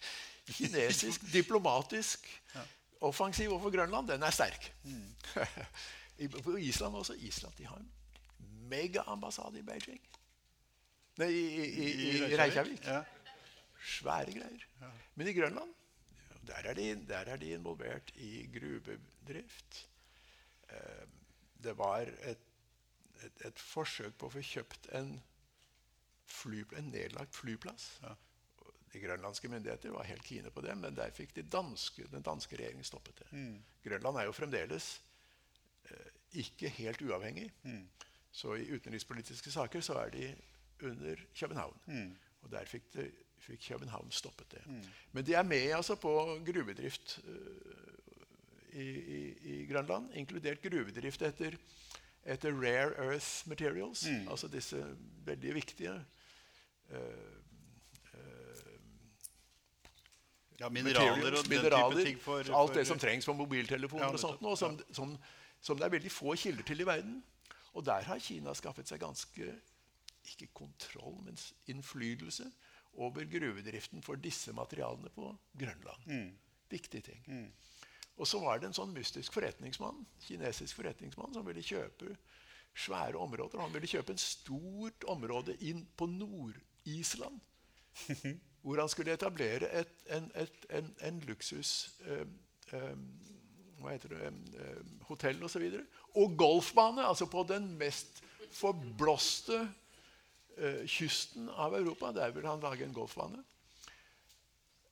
S3: kinesisk, diplomatisk, ja. offensiv overfor Grønland, den er sterk. Mm. I, på Island også. Island de har en megaambassade i Beijing. Nei, i, i, i Reykjavik. Ja. Svære greier. Men i Grønland der er, de, der er de involvert i gruvedrift Eh, det var et, et, et, forsøk på å få kjøpt en, fly, en nedlagt flyplass. Ja. De grønlandske myndigheter var helt kine på det, men der fikk de danske, den danske regjeringen stoppet det. Mm. Grønland er jo fremdeles ikke helt uavhengig. Mm. Så i utenrikspolitiske saker så er de under København. Mm. Og der fikk, det, fikk, København stoppet det. Mm. Men de er med altså, på gruvedrift. Uh, i, i, i Grønland, inkludert gruvedrift etter, etter rare earth materials, mm. altså disse veldig viktige uh,
S2: ja, mineraler og
S3: mineraler, den type ting for, for Alt det som trengs for mobiltelefoner, ja, og sånt, Noe, som, som, som, det er veldig få kilder til i verden. Og der har Kina skaffet seg ganske ikke kontroll, men innflytelse over gruvedriften for disse materialene på Grønland. Mm. Viktige ting. Mm. Og så var det en sånn mystisk forretningsmann kinesisk forretningsmann som ville kjøpe svære områder. Han ville kjøpe en stort område inn på Nord-Island. hvor han skulle etablere et, en, et, en, en, luksus um, eh, hva heter det, hotell osv. Og, så videre. og golfbane, altså på den mest forblåste eh, kysten av Europa. Der ville han lage en golfbane.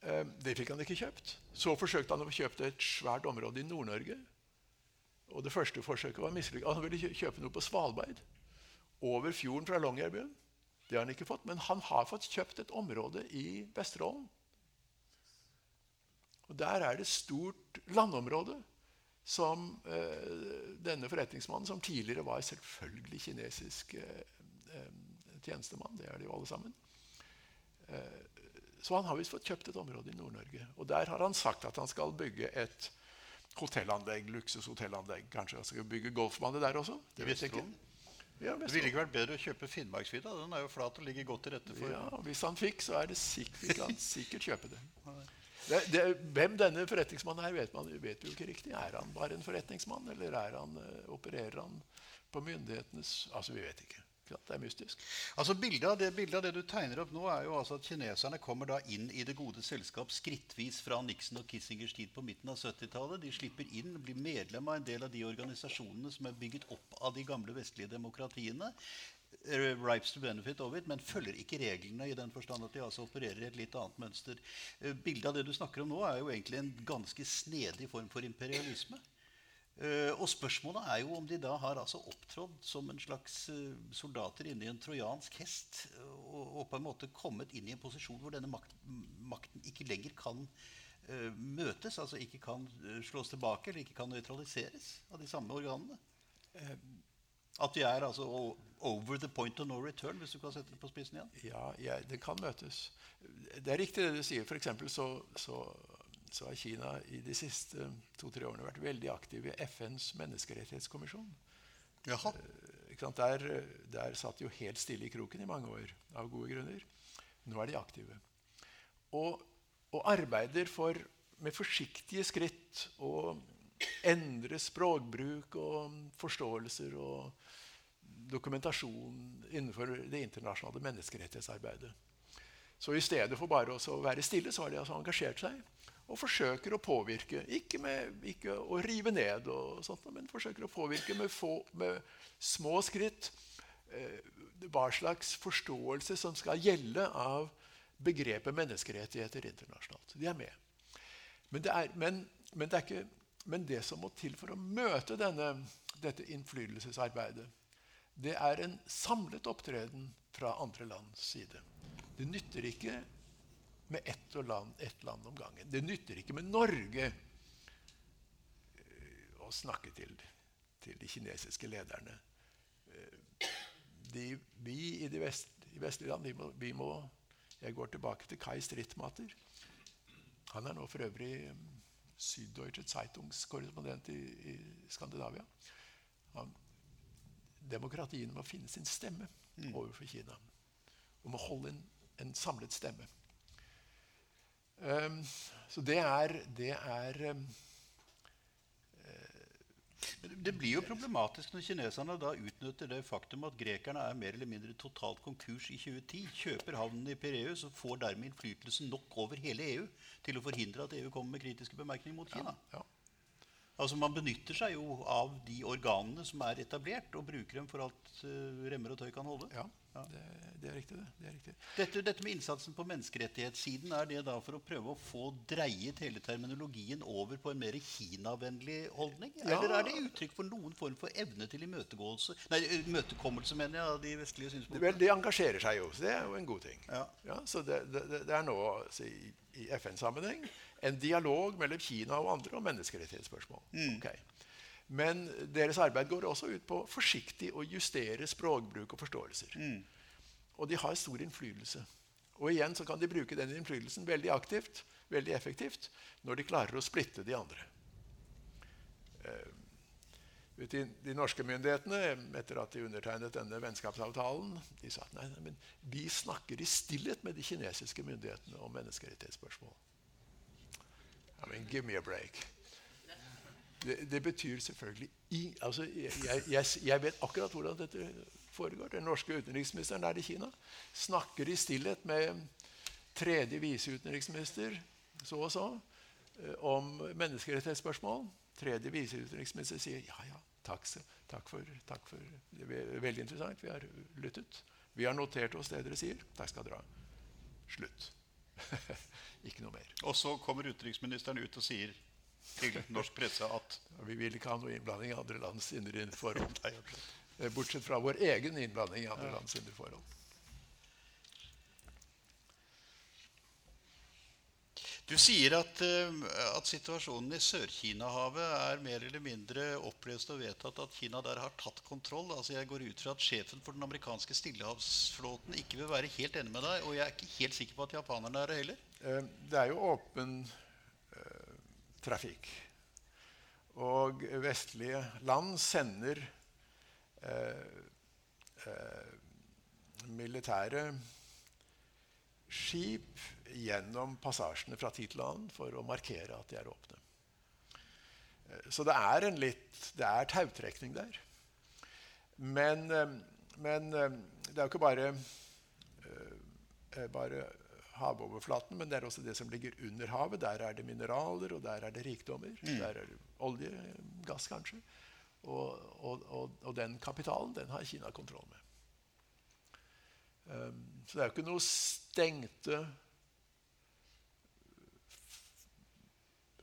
S3: Eh, det fikk han ikke kjøpt. Så forsøkte han å kjøpe et svært område i Nord-Norge. Og Det første forsøket var mislykket. Han ville kjøpe noe på Svalbard. Over fjorden fra Longyearbyen. Det har han ikke fått, men han har fått kjøpt et område i Vesterålen. Og Der er det stort landområde som eh, denne forretningsmannen, som tidligere var selvfølgelig kinesisk eh, eh tjenestemann, det er de jo alle sammen eh, Så han har visst fått kjøpt et område i Nord-Norge. Og der har han sagt at han skal bygge et hotellanlegg, luksushotellanlegg. Kanskje han skal bygge golfbane der også?
S2: Det vet jeg ikke. Ja, det ville ikke vært bedre å kjøpe Finnmarksvidda? Den er jo flat og ligger godt til rette for
S3: Ja, Hvis han fikk, så er det sikkert, han sikkert kjøpe det. Det, det hvem denne forretningsmannen er, vet man vet jo ikke riktig. Er han bare en forretningsmann, eller han, eh, opererer han på myndighetenes Altså, vi vet ikke. Det er mystisk.
S2: Altså bildet av, det, bildet av det du tegner opp nå, er jo altså at kineserne kommer da inn i det gode selskap skrittvis fra Nixon og Kissingers tid på midten av 70-tallet. De slipper inn, blir medlem av en del av de organisasjonene som er bygget opp av de gamle vestlige demokratiene. Eh, Ripes to benefit of it, men følger ikke reglene i den forstand at de altså opererer i et litt annet mønster. Eh, bildet av det du snakker om nå, er jo egentlig en ganske snedig form for imperialisme. Uh, og spørsmålet er jo om de da har altså opptrådt som en slags uh, soldater inni en trojansk hest og, på en måte kommet inn i en posisjon hvor denne makt, makten ikke lenger kan møtes, altså ikke kan slås tilbake eller ikke kan nøytraliseres av de samme organene. At vi er altså over the point of no return, hvis du kan sette det på spissen igjen?
S3: Ja, ja det kan møtes. Det er riktig det du sier. For så, så så har Kina i de siste to-tre årene vært veldig aktiv i FNs menneskerettighetskommisjon.
S2: Jaha.
S3: Eh, der, der satt jo helt stille i kroken i mange år av gode grunner. Nå er de aktive. Og, og arbeider for, med forsiktige skritt å endre språkbruk og forståelser og dokumentasjon innenfor det internasjonale menneskerettighetsarbeidet. Så i stedet for bare å være stille, så har de altså engasjert seg og forsøker å påvirke. Ikke, med, ikke å rive ned, sånt, men forsøker å påvirke med, få, med små skritt eh, hva slags forståelse som skal gjelde av begrepet menneskerettigheter internasjonalt. De er med. Men det, er, men, men det, ikke, men det som må til for å møte denne, dette innflytelsesarbeidet, det er en samlet opptreden fra andre lands side. Det nytter ikke med ett land, ett land om gangen. Det nytter ikke med Norge eh, å snakke til, til de kinesiske lederne. Eh, de, vi i de vest, i land vi må, vi må, Jeg går tilbake til Kai Strittmater. Han er nå for øvrig um, Süddeutsche Zeitungs-korrespondent i, i, Skandinavia. Han, demokratiene må finne sin stemme mm. overfor Kina. Og må holde en, en samlet stemme. Um, så det er, det er um,
S2: det blir jo problematisk når kineserne da utnytter det faktum at grekerne er mer eller mindre totalt konkurs i 2010, kjøper havnen i Pireus og får dermed innflytelse nok over hele EU til å forhindre at EU kommer med kritiske bemerkninger mot Kina. Ja, ja. Altså Man benytter seg jo av de organene som er etablert, og bruker dem for alt uh, remmer og tøy kan holde.
S3: Ja. Ja. Det, det, er riktig, det. det er riktig.
S2: Dette, dette, med innsatsen på menneskerettighetssiden, er det da for å prøve å få dreiet hele terminologien over på en mer Kina-vennlig holdning? Ja. Eller er det uttrykk for noen form for evne til imøtegåelse Nei, imøtekommelse, mener jeg, av de vestlige synspunktene?
S3: Vel, de engasjerer seg jo, så det er jo en god ting. Ja. ja så det, det, er nå altså, i, i FN-sammenheng en dialog mellom Kina og andre om menneskerettighetsspørsmål. Mm. Okay. Men deres arbeid går også ut på forsiktig å justere språkbruk og forståelser. Mm. Og de har stor innflytelse. Og igjen så kan de bruke den innflytelsen veldig aktivt, veldig effektivt, når de klarer å splitte de andre. Eh, de, de, norske myndighetene, etter at de undertegnet denne vennskapsavtalen, de sa at nei, men vi snakker i stillhet med de kinesiske myndighetene om menneskerettighetsspørsmål. I mean, give me a break. Det, det betyr selvfølgelig i, altså, jeg, jeg, jeg, vet akkurat hvordan dette foregår. Den norske utenriksministeren er i Kina. Snakker i stillhet med tredje viseutenriksminister så og så eh, om menneskerettighetsspørsmål. Tredje viseutenriksminister sier ja, ja, takk, takk, for, takk for Det er veldig interessant. Vi har lyttet. Vi har notert oss det dere sier. Takk skal dere ha. Slutt. ikke noe mer.
S2: Og så kommer utenriksministeren ut og sier til norsk presse at
S3: Vi vil ikke ha noe innblanding i andre lands indre forhold. Bortsett fra vår egen innblanding i andre lands indre forhold.
S2: Du sier at, uh, at situasjonen i Sør-Kina-havet er mer eller mindre opplest og vedtatt at Kina der har tatt kontroll. Altså Jeg går ut fra at sjefen for den amerikanske stillehavsflåten ikke vil være helt enig med deg. Og jeg er ikke helt sikker på at japanerne er det heller.
S3: Uh, det er jo åpen uh, trafikk. Og vestlige land sender militære skip gjennom passasjene fra tid til annen for å markere at de er åpne. Eh, så det er en litt Det er tautrekning der. Men, eh, men eh, det er jo ikke bare, bare havoverflaten, men det er også det som ligger under havet. Der er det mineraler, og der er det rikdommer. Mm. Der er det olje, gass kanskje. Og, og, og, og, den kapitalen den har Kina kontroll med. Um, så det er jo ikke noe stengte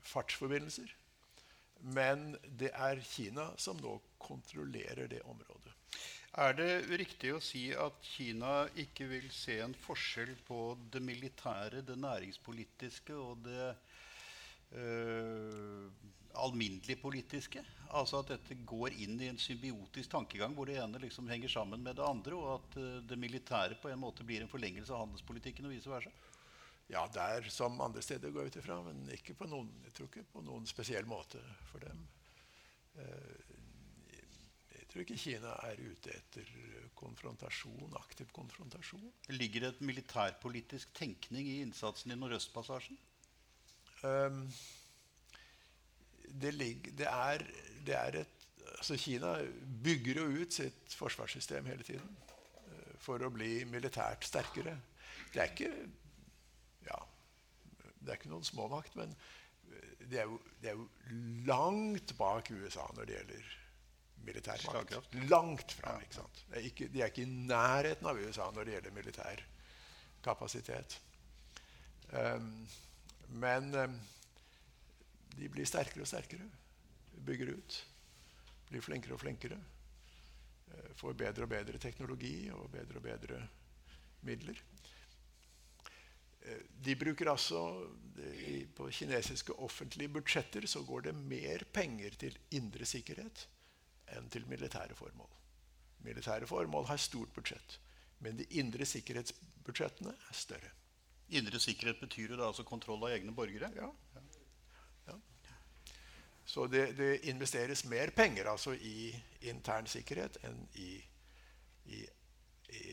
S3: fartsforbindelser. Men det er Kina som nå kontrollerer det området.
S2: Er det riktig å si at Kina ikke vil se en forskjell på det militære, det næringspolitiske og det øh, alminnelig politiske? Altså at dette går inn i en symbiotisk tankegang hvor det ene liksom henger sammen med det andre, og at øh, det militære på en måte blir en forlengelse av handelspolitikken og vice versa?
S3: Ja, der som andre steder, går jeg ut ifra. Men ikke på noen, jeg tror ikke på noen spesiell måte for dem. Eh, jeg tror ikke Kina er ute etter konfrontasjon, aktiv konfrontasjon.
S2: Ligger det et militærpolitisk tenkning i innsatsen i Nordøstpassasjen?
S3: Um, det, ligger, det, er, det er et altså Kina bygger jo ut sitt forsvarssystem hele tiden uh, for å bli militært sterkere. Det er ikke det er ikke noen småmakt, men det er, jo, det er, jo, langt bak USA når det gjelder militærmakt. Langt fra. ikke sant? Er ikke, de er ikke i nærheten av USA når det gjelder militær kapasitet. Um, men um, de blir sterkere og sterkere. Bygger ut. Blir flinkere og flinkere. Uh, får bedre og bedre teknologi og bedre og bedre midler. Eh, de bruker altså På kinesiske offentlige budsjetter så går det mer penger til indre sikkerhet enn til militære formål. Militære formål har stort budsjett, men de indre sikkerhetsbudsjettene er større.
S2: Indre sikkerhet betyr jo da altså kontroll av egne borgere?
S3: Ja. Så det, det, investeres mer penger altså i intern sikkerhet enn i, i, i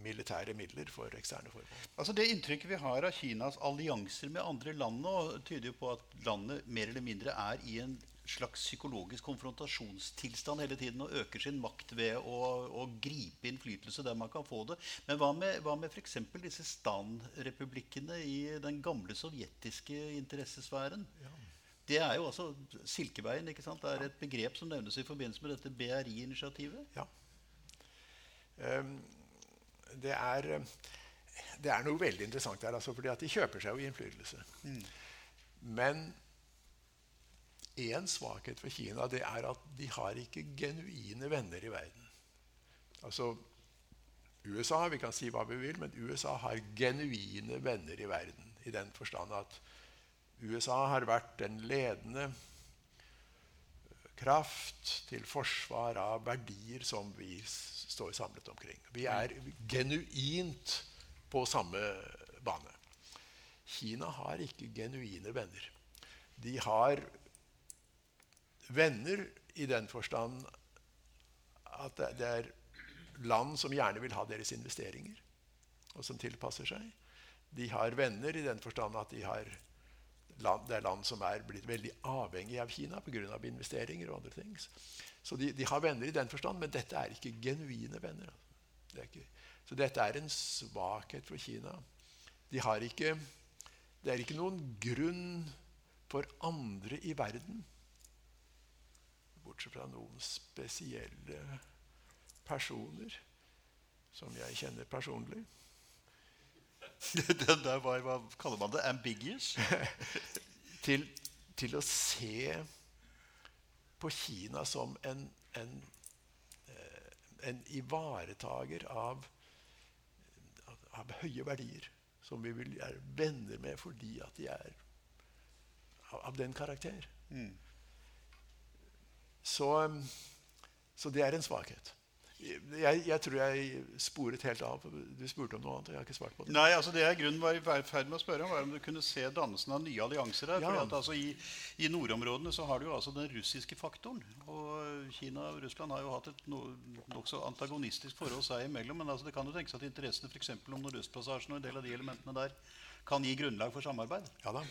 S3: militære midler for eksterne formål.
S2: Altså Det inntrykket vi har av Kinas allianser med andre land nå, tyder jo på at landet mer eller mindre er i en slags psykologisk konfrontasjonstilstand hele tiden og øker sin makt ved å, å gripe innflytelse der man kan få det. Men hva med, hva med f.eks. disse Stan-republikkene i den gamle sovjetiske interessesfæren? Ja. Det er jo altså Silkeveien ikke sant? Det er et begrep som nevnes i forbindelse med dette BRI-initiativet.
S3: Ja. Um, det er, det er noe veldig interessant der. Altså, fordi at de kjøper seg jo innflytelse. Mm. Men én svakhet for Kina det er at de har ikke genuine venner i verden. Altså USA vi kan si hva vi vil, men USA har genuine venner i verden. I den forstand at USA har vært den ledende kraft til forsvar av verdier som vi står samlet omkring. Vi er genuint på samme bane. Kina har ikke genuine venner. De har venner i den forstand at det er land som gjerne vil ha deres investeringer, og som tilpasser seg. De har venner i den forstand at de har land, det er land som er blitt veldig avhengig av Kina pga. investeringer og andre ting. Så de, de, har venner i den forstand, men dette er ikke genuine venner. Det ikke, så dette er en svakhet for Kina. De har ikke, det er ikke noen grunn for andre i verden, bortsett fra noen spesielle personer som jeg kjenner personlig.
S2: Den der var, hva kaller man det? Ambiguous?
S3: til, til å se på Kina som en, en, eh, en ivaretager av, av, høye verdier. Som vi vil er venner med fordi at de er av den karakter.
S2: Mm.
S3: Så, så det er en svakhet. Jeg, jeg, tror jeg sporet helt av. Du spurte om noe annet. og jeg har ikke svart på det.
S2: Nei, altså Det jeg grunnen var i ferd med å spørre om, var om du kunne se dannelsen av nye allianser der.
S3: Ja.
S2: fordi at altså I, i nordområdene så har du jo altså den russiske faktoren. Og Kina og Russland har jo hatt et no, nokså antagonistisk forhold seg imellom. Men altså det kan jo tenkes at interessene for eksempel om Nordøstpassasjen og en del av de elementene der kan gi grunnlag for samarbeid.
S3: Ja da,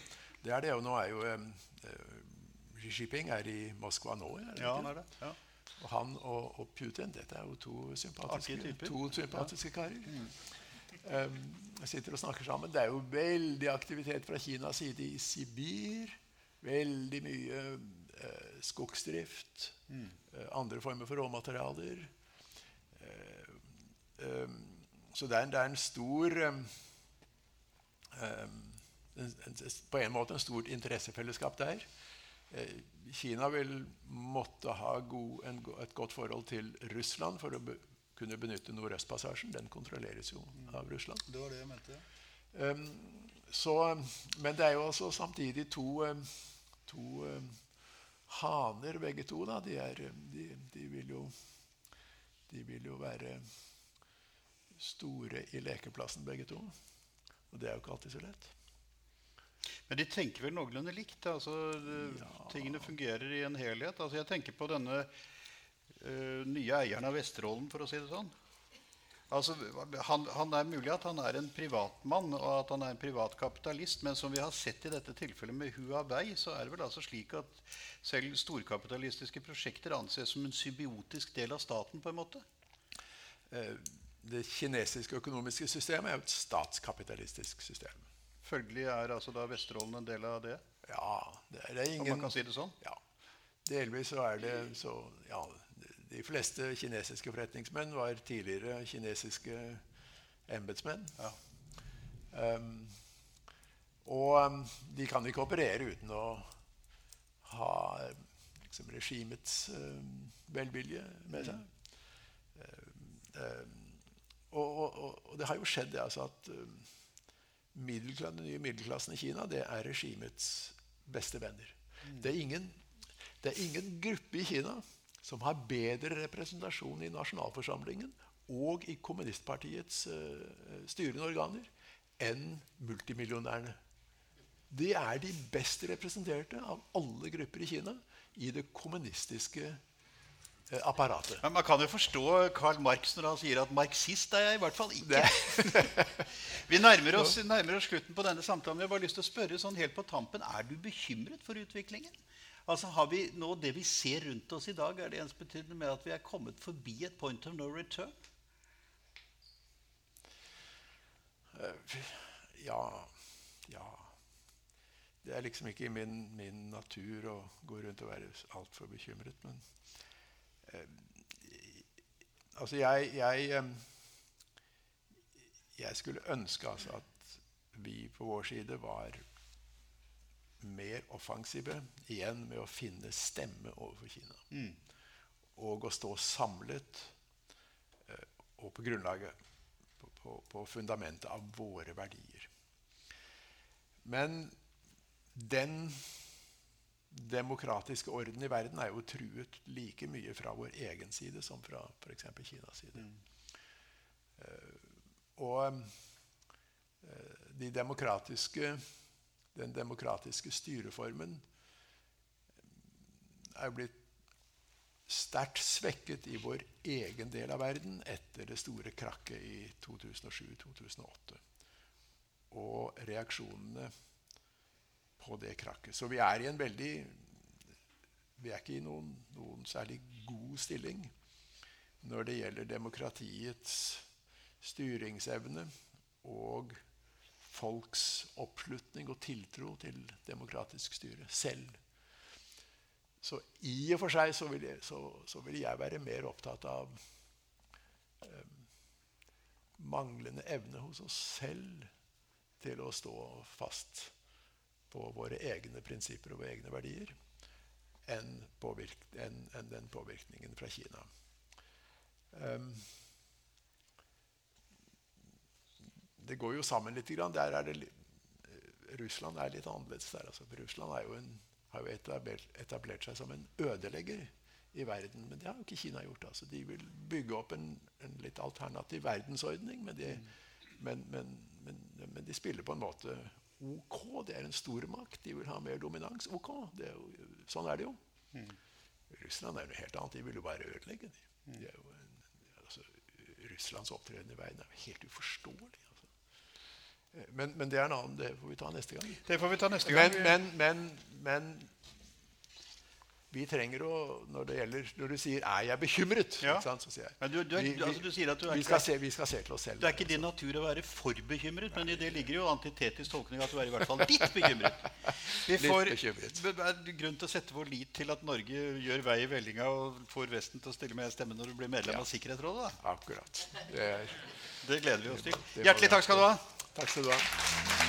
S3: det er det. Og nå er jo um, Xi Jinping er i Moskva nå. Er det
S2: Ja,
S3: ikke?
S2: han er det. Ja.
S3: Og han og, og Putin dette er jo to sympatiske, to sympatiske karer. Um, sitter og snakker sammen. Det er jo veldig aktivitet fra Kinas side i Sibir. Veldig mye uh, skogsdrift. eh, andre former for råmaterialer. Um, så det er, en- det er en stor um, en, en, På en måte en stort interessefellesskap der. Eh, Kina vil måtte ha god, en, et godt forhold til Russland for å be, kunne benytte Nordøstpassasjen. Den kontrolleres jo av Russland.
S2: Det var det jeg mente.
S3: Um, så, men det er jo også samtidig to, to um, haner, begge to. Da. De, er, de, de, vil jo, de vil jo være store i lekeplassen, begge to. Og det er jo ikke alltid så lett.
S2: Men de tenker vel noenlunde likt? Altså, ja. Tingene fungerer i en helhet. Altså, jeg tenker på denne uh, nye eieren av Vesterålen, for å si det sånn. Altså, han, han er mulig at han er en privatmann og at han er en privatkapitalist, men som vi har sett i dette tilfellet med Huawei, så er det vel altså slik at selv storkapitalistiske prosjekter anses som en symbiotisk del av staten, på en måte?
S3: Eh, det kinesiske økonomiske systemet er jo et statskapitalistisk system.
S2: Følgelig er altså da Vesterålen en del av det,
S3: Ja, det er, det er
S2: om man kan si det sånn?
S3: Ja. Delvis så er det så Ja, de fleste kinesiske forretningsmenn var tidligere kinesiske embetsmenn.
S2: Ja.
S3: Um, og um, de kan ikke operere uten å ha liksom, regimets um, velvilje med seg. Um, um, og, og, og, det har jo skjedd det altså at den nye middelklassen i Kina det er regimets beste venner. Det, er ingen, det er ingen gruppe i Kina som har bedre representasjon i nasjonalforsamlingen og i kommunistpartiets uh, styrende organer enn multimillionærene. De er de best representerte av alle grupper i Kina i det kommunistiske apparatet.
S2: Men Man kan jo forstå Karl Marx når han sier at marxist er jeg i hvert fall ikke. Vi nærmer oss, nærmer oss slutten på denne samtalen. Jeg har bare lyst til å spørre sånn helt på tampen, Er du bekymret for utviklingen? Altså har vi nå Det vi ser rundt oss i dag, er det ensbetydende med at vi er kommet forbi et point of no return?
S3: Ja, ja. Det er liksom ikke i min, min natur å gå rundt og være altfor bekymret. Men eh, altså jeg, jeg, eh, jeg skulle ønske altså at vi på vår side var mer offensive igjen med å finne stemme overfor Kina. Og å stå samlet eh, og på grunnlaget på, på, på fundamentet av våre verdier. Men den demokratiske orden i verden er jo truet like mye fra vår egen side som fra f.eks. Kinas side. Eh, og uh, de demokratiske, den demokratiske styreformen er jo blitt sterkt svekket i vår egen del av verden etter det store krakket i 2007-2008. Og reaksjonene på det krakket. Så vi er i en veldig Vi er ikke i noen, noen særlig god stilling når det gjelder demokratiets styringsevne og folks oppslutning og tiltro til demokratisk styre selv. Så i og for seg så vil jeg, så, så vil jeg være mer opptatt av eh, manglende evne hos oss selv til å stå fast på våre egne prinsipper og våre egne verdier enn, påvirk, enn, enn den påvirkningen fra Kina. Um, det går jo sammen litt. Er det Russland er litt annerledes der. Altså. Russland jo en, har jo etablert, etablert, seg som en ødelegger i verden. Men det har jo ikke Kina gjort. Altså. De vil bygge opp en, en litt alternativ verdensordning. Men de, men, men, men, de, spiller på en måte OK. Det er en stormakt. De vil ha mer dominans. OK. Er jo, sånn er det jo. Mm. Russland er noe helt annet. De vil jo bare ødelegge. De. De en, altså, Russlands opptreden i verden er jo helt uforståelig. Men, men, det er en annen, det får vi ta neste gang.
S2: Det får vi ta neste gang.
S3: Men, men, men vi trenger å Når det gjelder Når du sier 'er jeg bekymret',
S2: ja.
S3: sant, så sier jeg
S2: men du, du er,
S3: vi,
S2: altså, du sier at du
S3: vi, skal se, vi skal se til oss selv.
S2: Det er ikke din natur å være for bekymret, men i det ligger jo antitetisk tolkning at du er i hvert fall litt bekymret. Vi får litt grunn til å sette vår lit til at Norge gjør vei i vellinga og får Vesten til å stille med stemme når du blir medlem ja. av Sikkerhetsrådet.
S3: Da. Akkurat. Det, er,
S2: det gleder vi oss til. Hjertelig takk skal du ha.
S3: Takk skal du ha.